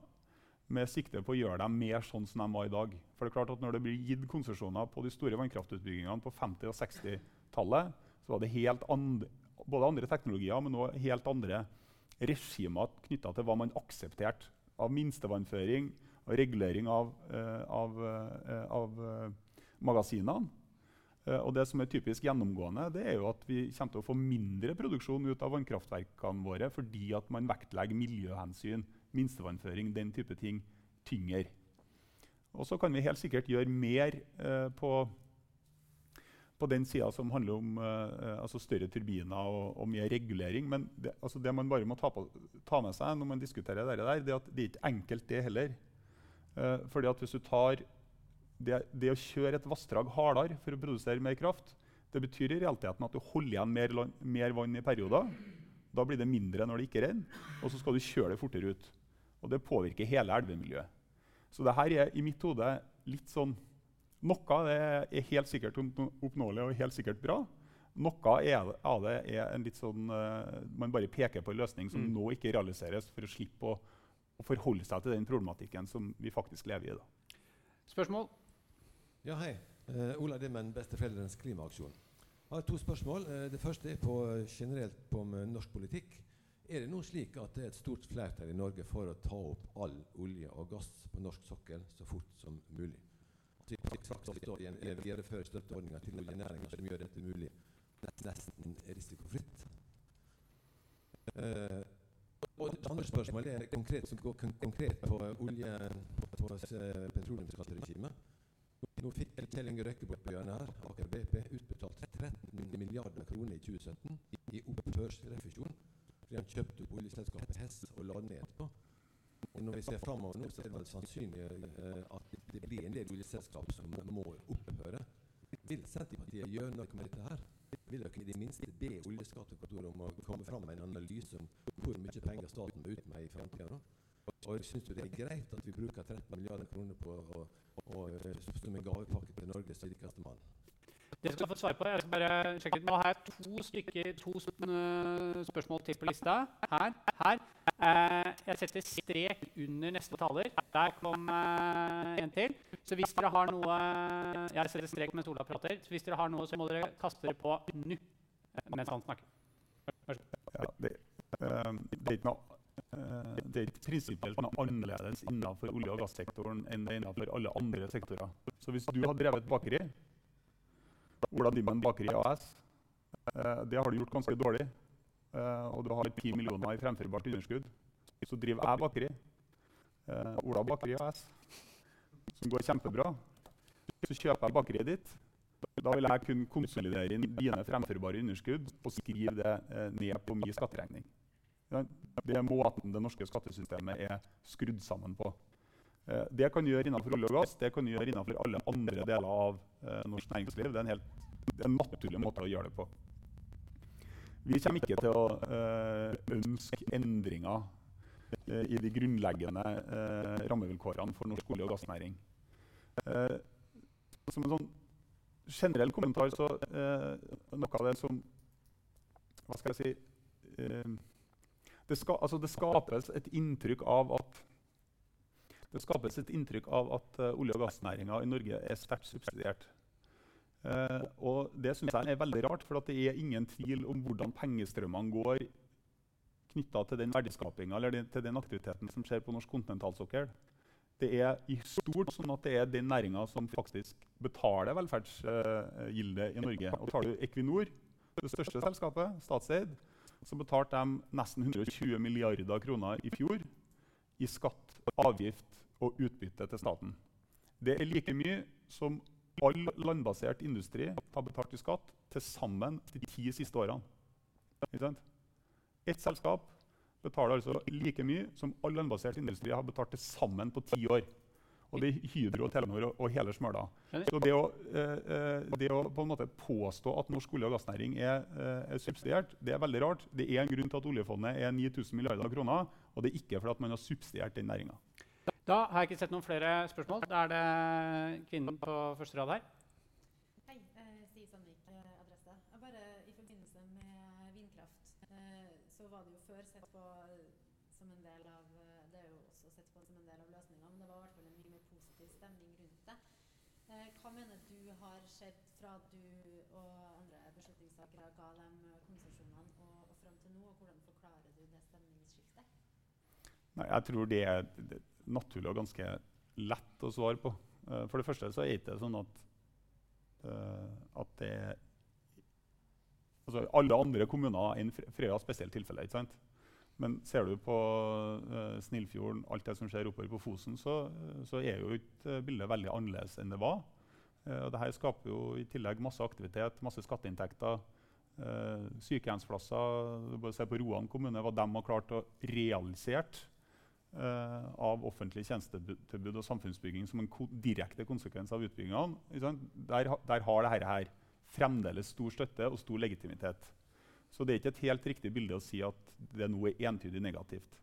[SPEAKER 2] med sikte på å gjøre dem mer sånn som de var i dag. For det er klart at Når det blir gitt konsesjoner på de store vannkraftutbyggingene på 50- og 60-tallet, så var det helt andre, både andre teknologier, men også helt andre regimer knytta til hva man aksepterte av minstevannføring og regulering av, eh, av, eh, av uh, magasinene. Og Det som er typisk gjennomgående, det er jo at vi kommer til å få mindre produksjon ut av vannkraftverkene våre fordi at man vektlegger miljøhensyn minstevannføring, den type ting, tyngre. Og så kan vi helt sikkert gjøre mer eh, på, på, den sida som handler om eh, altså større turbiner og, og, mye regulering. Men det, altså det man bare må ta, på, ta, med seg når man diskuterer dette, der, det er at det er ikke enkelt, det heller. Eh, fordi at hvis du tar det, det å kjøre et vassdrag hardere for å produsere mer kraft, det betyr i realiteten at du holder igjen mer, mer vann i perioder. Da blir det mindre når det ikke renner, og så skal du kjøre det fortere ut. Og det påvirker hele elvemiljøet. Så det her er i mitt hode litt sånn Noe av det er helt sikkert oppnåelig og helt sikkert bra. Noe av det er en litt sånn uh, Man bare peker på en løsning som mm. nå ikke realiseres, for å slippe å, å, forholde seg til den problematikken som vi faktisk lever i. da.
[SPEAKER 1] Spørsmål?
[SPEAKER 4] Ja, hei. Uh, Ola Dimmen, Besteforeldrenes klimaaksjon. Jeg har to spørsmål. Uh, det første er på, generelt på norsk politikk. Er det nå slik at det er et stort flertall i Norge for å ta opp all olje og gass på norsk sokkel så fort som mulig? Vi faktisk står i en til oljenæringa som gjør dette mulig nesten risikofritt? Uh, og det andre spørsmålet er konkret, som går konkret på olje- på petroleumsskatteregimet. Nå fikk Kjell Inge Røkkebø-bjørn her, Aker BP, utbetalt 13 milliarder kroner i 2017 i opphørsrefusjon fordi han kjøpte opp oljeselskapet Hess og la ned etterpå. Og når vi ser framover nå, så er det vel sannsynlig uh, at det blir en del oljeselskap som må opphøre. Vil Senterpartiet gjøre noe med dette her? Vil dere i det minste be Oljeskattekontoret om å komme fram med en analyse om hvor mye penger staten må ut med i framtida? Og syns du det er greit at vi bruker 13 milliarder kroner på å, å, som en gavepakke til Norges rikeste mann?
[SPEAKER 1] Det skal få svare på. Jeg skal bare sjekke ut. Nå har jeg to, stykker, to spørsmål til på lista. Her. her. Eh, jeg setter strek under neste taler. Der kom eh, en til. Så hvis dere har noe Jeg setter strek mens Ola prater. Så hvis dere har noe, så må dere kaste dere på nå mens han snakker.
[SPEAKER 2] Ja, det, uh, det, er ikke noe det er ikke prinsipielt noe annerledes innenfor olje- og gassektoren enn det er innenfor alle andre sektorer. Så hvis du har drevet bakeri Ola Dimmen Bakeri AS. Eh, det har du gjort ganske dårlig. Eh, og du har 10 millioner i fremførbart underskudd. Så driver jeg bakeri. Eh, Ola Bakeri AS, som går kjempebra. Så kjøper jeg bakeriet ditt. Da vil jeg kunne konsolidere inn dine fremførbare underskudd og skrive det ned på min skatteregning. Det er måten det norske skattesystemet er skrudd sammen på. Eh, det kan gjøre innenfor olje og gass, det kan gjøre innenfor alle andre deler av eh, norsk næringsliv. Det er en helt en naturlig måte å gjøre det på. Vi kommer ikke til å eh, ønske endringer i de grunnleggende rammevilkårene for norsk olje- og gassnæring. Som en sånn generell kommentar så noe av det som Hva skal jeg si det, ska, altså det skapes et inntrykk av at inntrykk av at uh, olje- og gassnæringa i Norge er sterkt subsidiert. Uh, og Det syns jeg er veldig rart, for det er ingen tvil om hvordan pengestrømmene går knytta til den verdiskapinga eller den, til den aktiviteten som skjer på norsk kontinentalsokkel. Det er i stort sånn at det er den næringa som faktisk betaler velferdsgildet uh, i Norge. Og Tar du Equinor, det største selskapet, statseid, så betalte de nesten 120 milliarder kroner i fjor i skatt, avgift og utbytte til staten. Det er like mye som all landbasert industri har betalt i skatt til sammen de ti siste årene. Ett selskap betaler altså like mye som all landbasert industri har betalt til sammen på ti år. Og det er Hydro, Telenor og, og hele smøla. Så det å, eh, det å på en måte påstå at norsk olje- og gassnæring er, eh, er subsidiert, det er veldig rart. Det er en grunn til at oljefondet er 9000 milliarder kroner, og det er ikke fordi man har subsidiert den næringa.
[SPEAKER 1] Da har jeg ikke sett noen flere spørsmål. Da er det kvinnen på første rad her.
[SPEAKER 5] Hei, eh, Stig Sandvik, eh, adresse. Jeg bare I forbindelse med vindkraft eh, så var det jo før sett på eh, som en del av eh, Det er jo også sett på som en del av løsninga, men det var i hvert fall en mye mer positiv stemning rundt det. Eh, hva mener du har skjedd fra du og andre beslutningstakere ga dem konsesjonene og, og fram til nå, og hvordan forklarer du det stemningsskiftet?
[SPEAKER 2] Nei, jeg tror det er naturlig og ganske lett å svare på. Uh, For det første så er det ikke sånn at, uh, at det altså Alle andre kommuner enn Frøya spesielt tilfelle. ikke sant? Men ser du på uh, Snillfjorden, alt det som skjer oppover på Fosen, så, så er jo ikke bildet veldig annerledes enn det var. Eh, og Dette skaper jo i tillegg masse aktivitet, masse skatteinntekter. Uh, sykehjemsplasser. Du bare se på Roan kommune, hva de har klart å realisert uh, av offentlig tjenestetilbud og samfunnsbygging som en ko direkte konsekvens av utbyggingene. Der, der har dette her fremdeles stor støtte og stor legitimitet. Så det er ikke et helt riktig bilde å si at det nå er entydig negativt.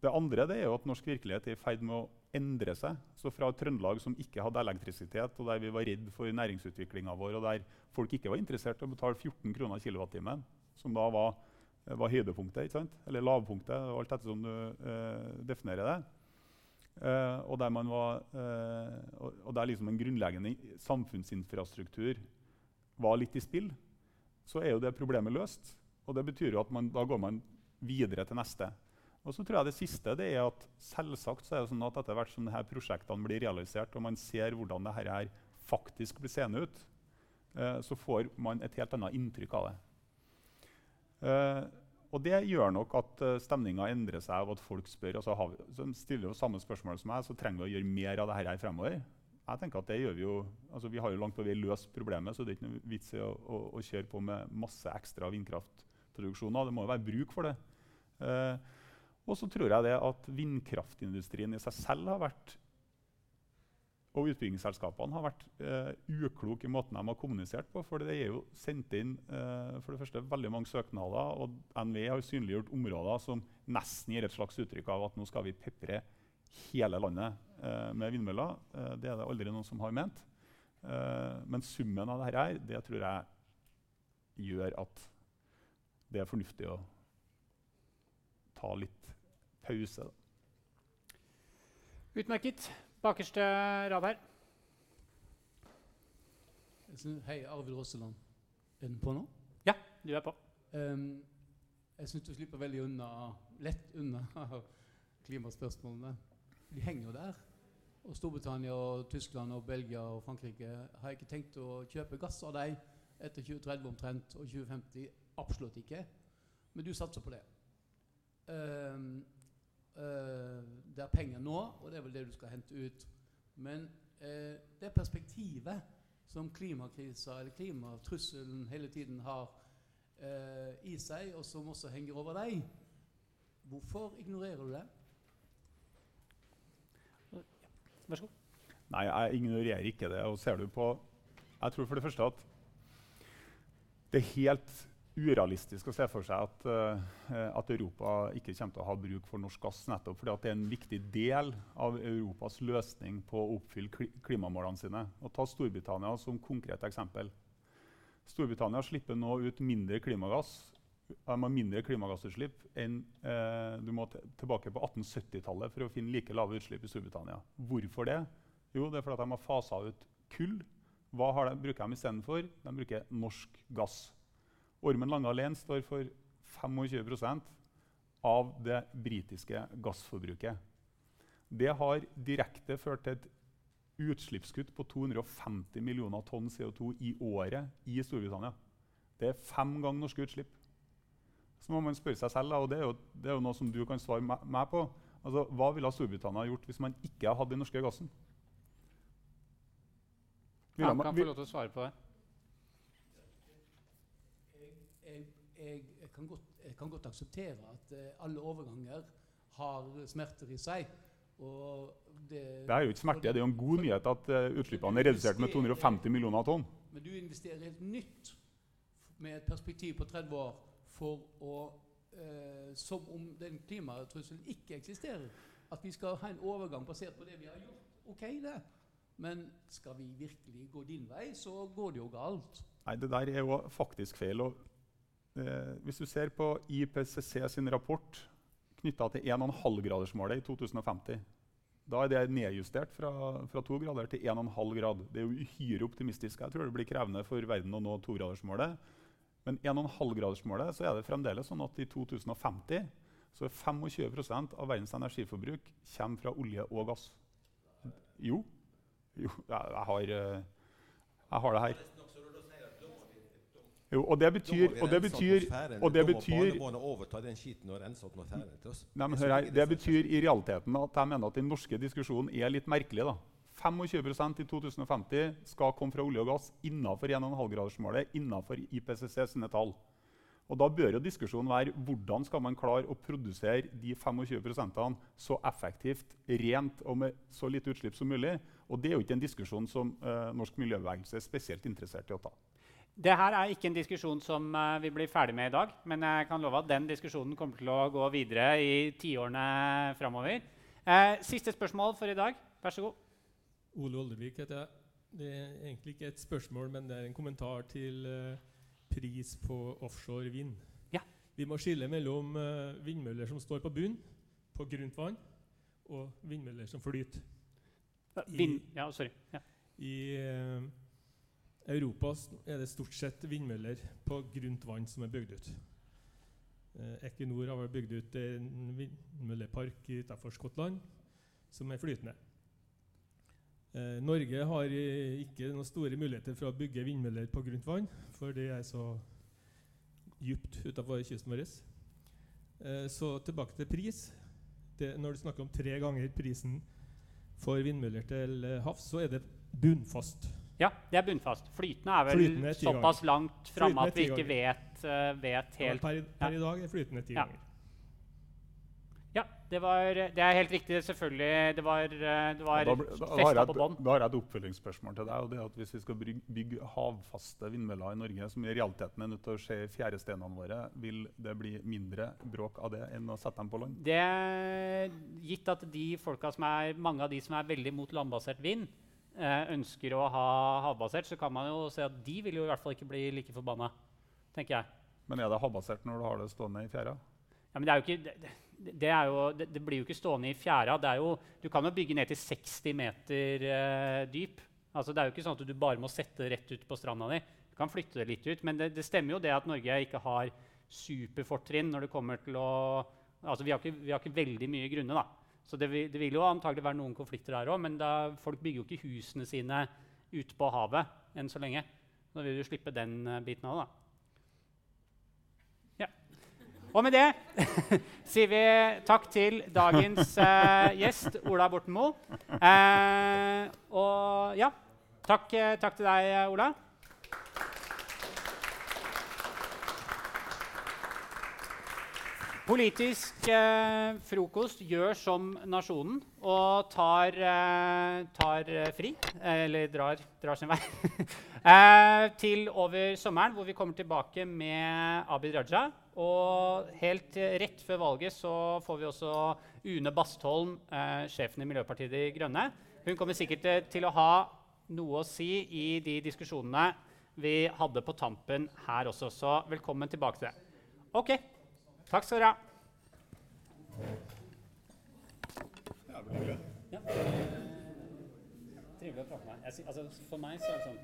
[SPEAKER 2] Det andre det er at norsk virkelighet er i ferd med å endre seg. Så fra Trøndelag som ikke hadde elektrisitet, og der vi var redd for næringsutviklinga vår, og der folk ikke var interessert i å betale 14 kroner kilowattimen, som da var, var høydepunktet, eller lavpunktet, alt etter som du eh, definerer det. Eh, og der man var, eh, og, og der liksom en grunnleggende samfunnsinfrastruktur var litt i spill, så er jo det problemet løst. Og det betyr jo at man, da går man videre til neste. Og så tror jeg Det siste det er at selvsagt så er det sånn at etter hvert som disse prosjektene blir realisert, og man ser hvordan dette her faktisk blir seende ut, eh, så får man et helt annet inntrykk av det. Eh, og det gjør nok at uh, stemninga endrer seg og at folk spør. altså vi, så stiller jo samme spørsmål som meg, så trenger vi å gjøre mer av dette her fremover. Jeg tenker at det gjør Vi jo, altså vi har jo langt på vei løst problemet, så det er ikke noe vits i å, å, å kjøre på med masse ekstra vindkraftproduksjoner. Det må jo være bruk for det. Eh, og så tror jeg det at vindkraftindustrien i seg selv har vært og utbyggingsselskapene har vært eh, ukloke i måten de har kommunisert på. For det er jo sendt inn eh, for det første veldig mange søknader, og NVE har synliggjort områder som nesten gir et slags uttrykk av at nå skal vi pepre hele landet eh, med vindmøller. Eh, det er det aldri noen som har ment. Eh, men summen av dette her, det tror jeg gjør at det er fornuftig å ta litt pause. Da.
[SPEAKER 1] Utmerket. Bakerste rad her.
[SPEAKER 6] Hei, Arvid Rosseland. Er den på nå?
[SPEAKER 1] Ja, du er på.
[SPEAKER 6] Um, jeg syns du slipper veldig unna, lett unna klimaspørsmålene. De henger jo der. Og Storbritannia, og Tyskland, og Belgia og Frankrike har ikke tenkt å kjøpe gass av deg etter 2030 omtrent, og 2050 absolutt ikke. Men du satser på det. Ehm, eh, det er penger nå, og det er vel det du skal hente ut. Men eh, det perspektivet som klimakrisa eller klimatrusselen hele tiden har eh, i seg, og som også henger over deg, hvorfor ignorerer du det?
[SPEAKER 1] Vær så god.
[SPEAKER 2] Nei, jeg ignorerer ikke det. Og ser du på Jeg tror for det første at det er helt urealistisk å se for seg at, uh, at Europa ikke kommer til å ha bruk for norsk gass, nettopp fordi det er en viktig del av Europas løsning på å oppfylle kli klimamålene sine. Og ta Storbritannia som konkret eksempel. Storbritannia slipper nå ut mindre klimagass de har mindre klimagassutslipp enn eh, du må tilbake på 1870-tallet for å finne like lave utslipp i Storbritannia. Hvorfor det? Jo, det er fordi de har fasa ut kull. Hva de, bruker de istedenfor? De bruker norsk gass. Ormen Lange alene står for 25% av det britiske gassforbruket. Det har direkte ført til et utslippskutt på 250 millioner tonn CO2 i året i Storbritannia. Det er fem ganger norske utslipp. Så må man spørre seg selv, og det er jo, det er jo noe som du kan svare meg på, Altså, hva ville Storbritannia gjort hvis man ikke hadde den norske gassen? Ville
[SPEAKER 1] Han
[SPEAKER 2] man-
[SPEAKER 1] kan få lov til å svare på det.
[SPEAKER 6] Jeg, kan godt, jeg kan godt akseptere at eh, alle overganger har smerter i seg. Og det,
[SPEAKER 2] Det er jo ikke smerte, det er jo en god nyhet at eh, utslippene er redusert med 250 millioner tonn.
[SPEAKER 6] Men du investerer helt nytt med et perspektiv på 30 år for å eh, Som om den klimatrusselen ikke eksisterer. At vi skal ha en overgang basert på det vi har gjort. OK, det. Men skal vi virkelig gå din vei, så går det jo galt.
[SPEAKER 2] Nei, det der er jo faktisk feil. Og, eh, hvis du ser på IPCC sin rapport knytta til 1,5-gradersmålet i 2050, da er det nedjustert fra, fra 2 grader til 1,5 grad. Det er jo uhyre optimistisk. Jeg tror det blir krevende for verden å nå 2-gradersmålet. Men 1,5-gradersmålet så er det fremdeles sånn at i 2050 så er 25% av verdens energiforbruk kommer fra olje og gass. Jo, jo jeg, jeg, har, eh, jeg har det her. Jo, og det betyr, og det betyr, og det betyr. Nei, men hør her, Det betyr i realiteten at jeg mener at den norske diskusjonen er litt merkelig. da. 25 i 2050 skal komme fra olje og gass innenfor 1,5-gradersmålet, innenfor IPCC sine tall. Og Da bør jo diskusjonen være hvordan skal man klare å produsere de 25% så effektivt, rent og med så lite utslipp som mulig. Og Det er jo ikke en diskusjon som uh, norsk miljøbevegelse er spesielt interessert i å ta.
[SPEAKER 1] Det her er ikke en diskusjon som eh, vi blir ferdig med i dag. Men jeg kan love at den diskusjonen kommer til å gå videre i tiårene framover. Eh, siste spørsmål for i dag. Vær så god.
[SPEAKER 7] Ole Oldervik heter jeg. Det er egentlig ikke et spørsmål, men det er en kommentar til eh, pris på offshore vind.
[SPEAKER 1] Ja.
[SPEAKER 7] Vi må skille mellom vindmøller som står på bunn, på grunt vann, og vindmøller som flyter.
[SPEAKER 1] Vind, ja, sorry. Ja.
[SPEAKER 7] I Europa er det stort sett vindmøller på grunt vann som er bygd ut. Eh, Equinor har bygd ut en vindmøllepark utenfor Skottland som er flytende. Eh, Norge har ikke noen store muligheter for å bygge vindmøller på grunt vann, for det er så dypt utenfor kysten vår. Eh, så tilbake til pris. Det, når du snakker om tre ganger prisen for vindmøller til havs, så er det bunnfast.
[SPEAKER 1] Ja, det er bunnfast. Flytende er vel
[SPEAKER 7] Flytende er
[SPEAKER 1] såpass langt framme at vi ikke vet, uh, vet helt
[SPEAKER 7] per, i- per i dag er flytende ti
[SPEAKER 1] Ja.
[SPEAKER 7] ganger.
[SPEAKER 1] Ja, det, var, det er helt riktig. Selvfølgelig. Det var, eh, det var
[SPEAKER 2] Da, da,
[SPEAKER 1] festa på bånn.
[SPEAKER 2] da har jeg et oppfølgingsspørsmål til deg. og det er at Hvis vi skal bygge, bygge havfaste vindmøller i Norge, som i realiteten er nødt til å skje i fjæresteinene våre, vil det bli mindre bråk av det enn å sette dem på land?
[SPEAKER 1] Det er gitt at de folka som er, mange av de som er veldig mot landbasert vind, ønsker å ha havbasert, så kan man jo se at de vil jo i hvert fall ikke bli like forbanna. tenker jeg.
[SPEAKER 2] Men er det havbasert når du har det stående i fjæra?
[SPEAKER 1] Ja, men det, er jo ikke, det, det, er jo, det, det blir jo ikke stående i fjæra. Det er jo, du kan jo bygge ned til 60 meter eh, dyp. Altså, det er jo ikke sånn at du bare må sette det rett ut på stranda di. Du kan flytte det litt ut. Men det, det stemmer jo det at Norge ikke har superfortrinn når det kommer til å Altså, vi har ikke, vi har ikke veldig mye grunner, da. Så det vil, det vil jo antagelig være noen konflikter her òg, men da, folk bygger jo ikke husene sine ute på havet enn så lenge. Da vil du slippe den eh, biten av da. Ja. Og med det sier vi takk til dagens eh, gjest, Ola Borten Moe. Eh, og ja, takk, eh, takk til deg, Ola. Politisk eh, frokost gjør som nasjonen og tar, eh, tar fri, eller drar, drar sin vei, eh, til over sommeren, hvor vi kommer tilbake med Abid Raja. Og helt rett før valget så får vi også Une Bastholm, eh, sjefen i Miljøpartiet De Grønne. Hun kommer sikkert eh, til å ha noe å si i de diskusjonene vi hadde på tampen her også. Så velkommen tilbake til det. Ok, takk skal dere ha. Ja. Trivelig å prate med deg. Altså, for meg så er det sånn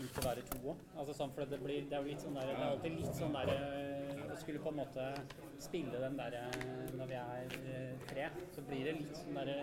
[SPEAKER 1] fint å være to òg. Altså, sånn, for det, blir, det er jo litt sånn der, det er alltid litt sånn der eh, Å skulle på en måte spille den der Når vi er eh, tre, så blir det litt sånn derre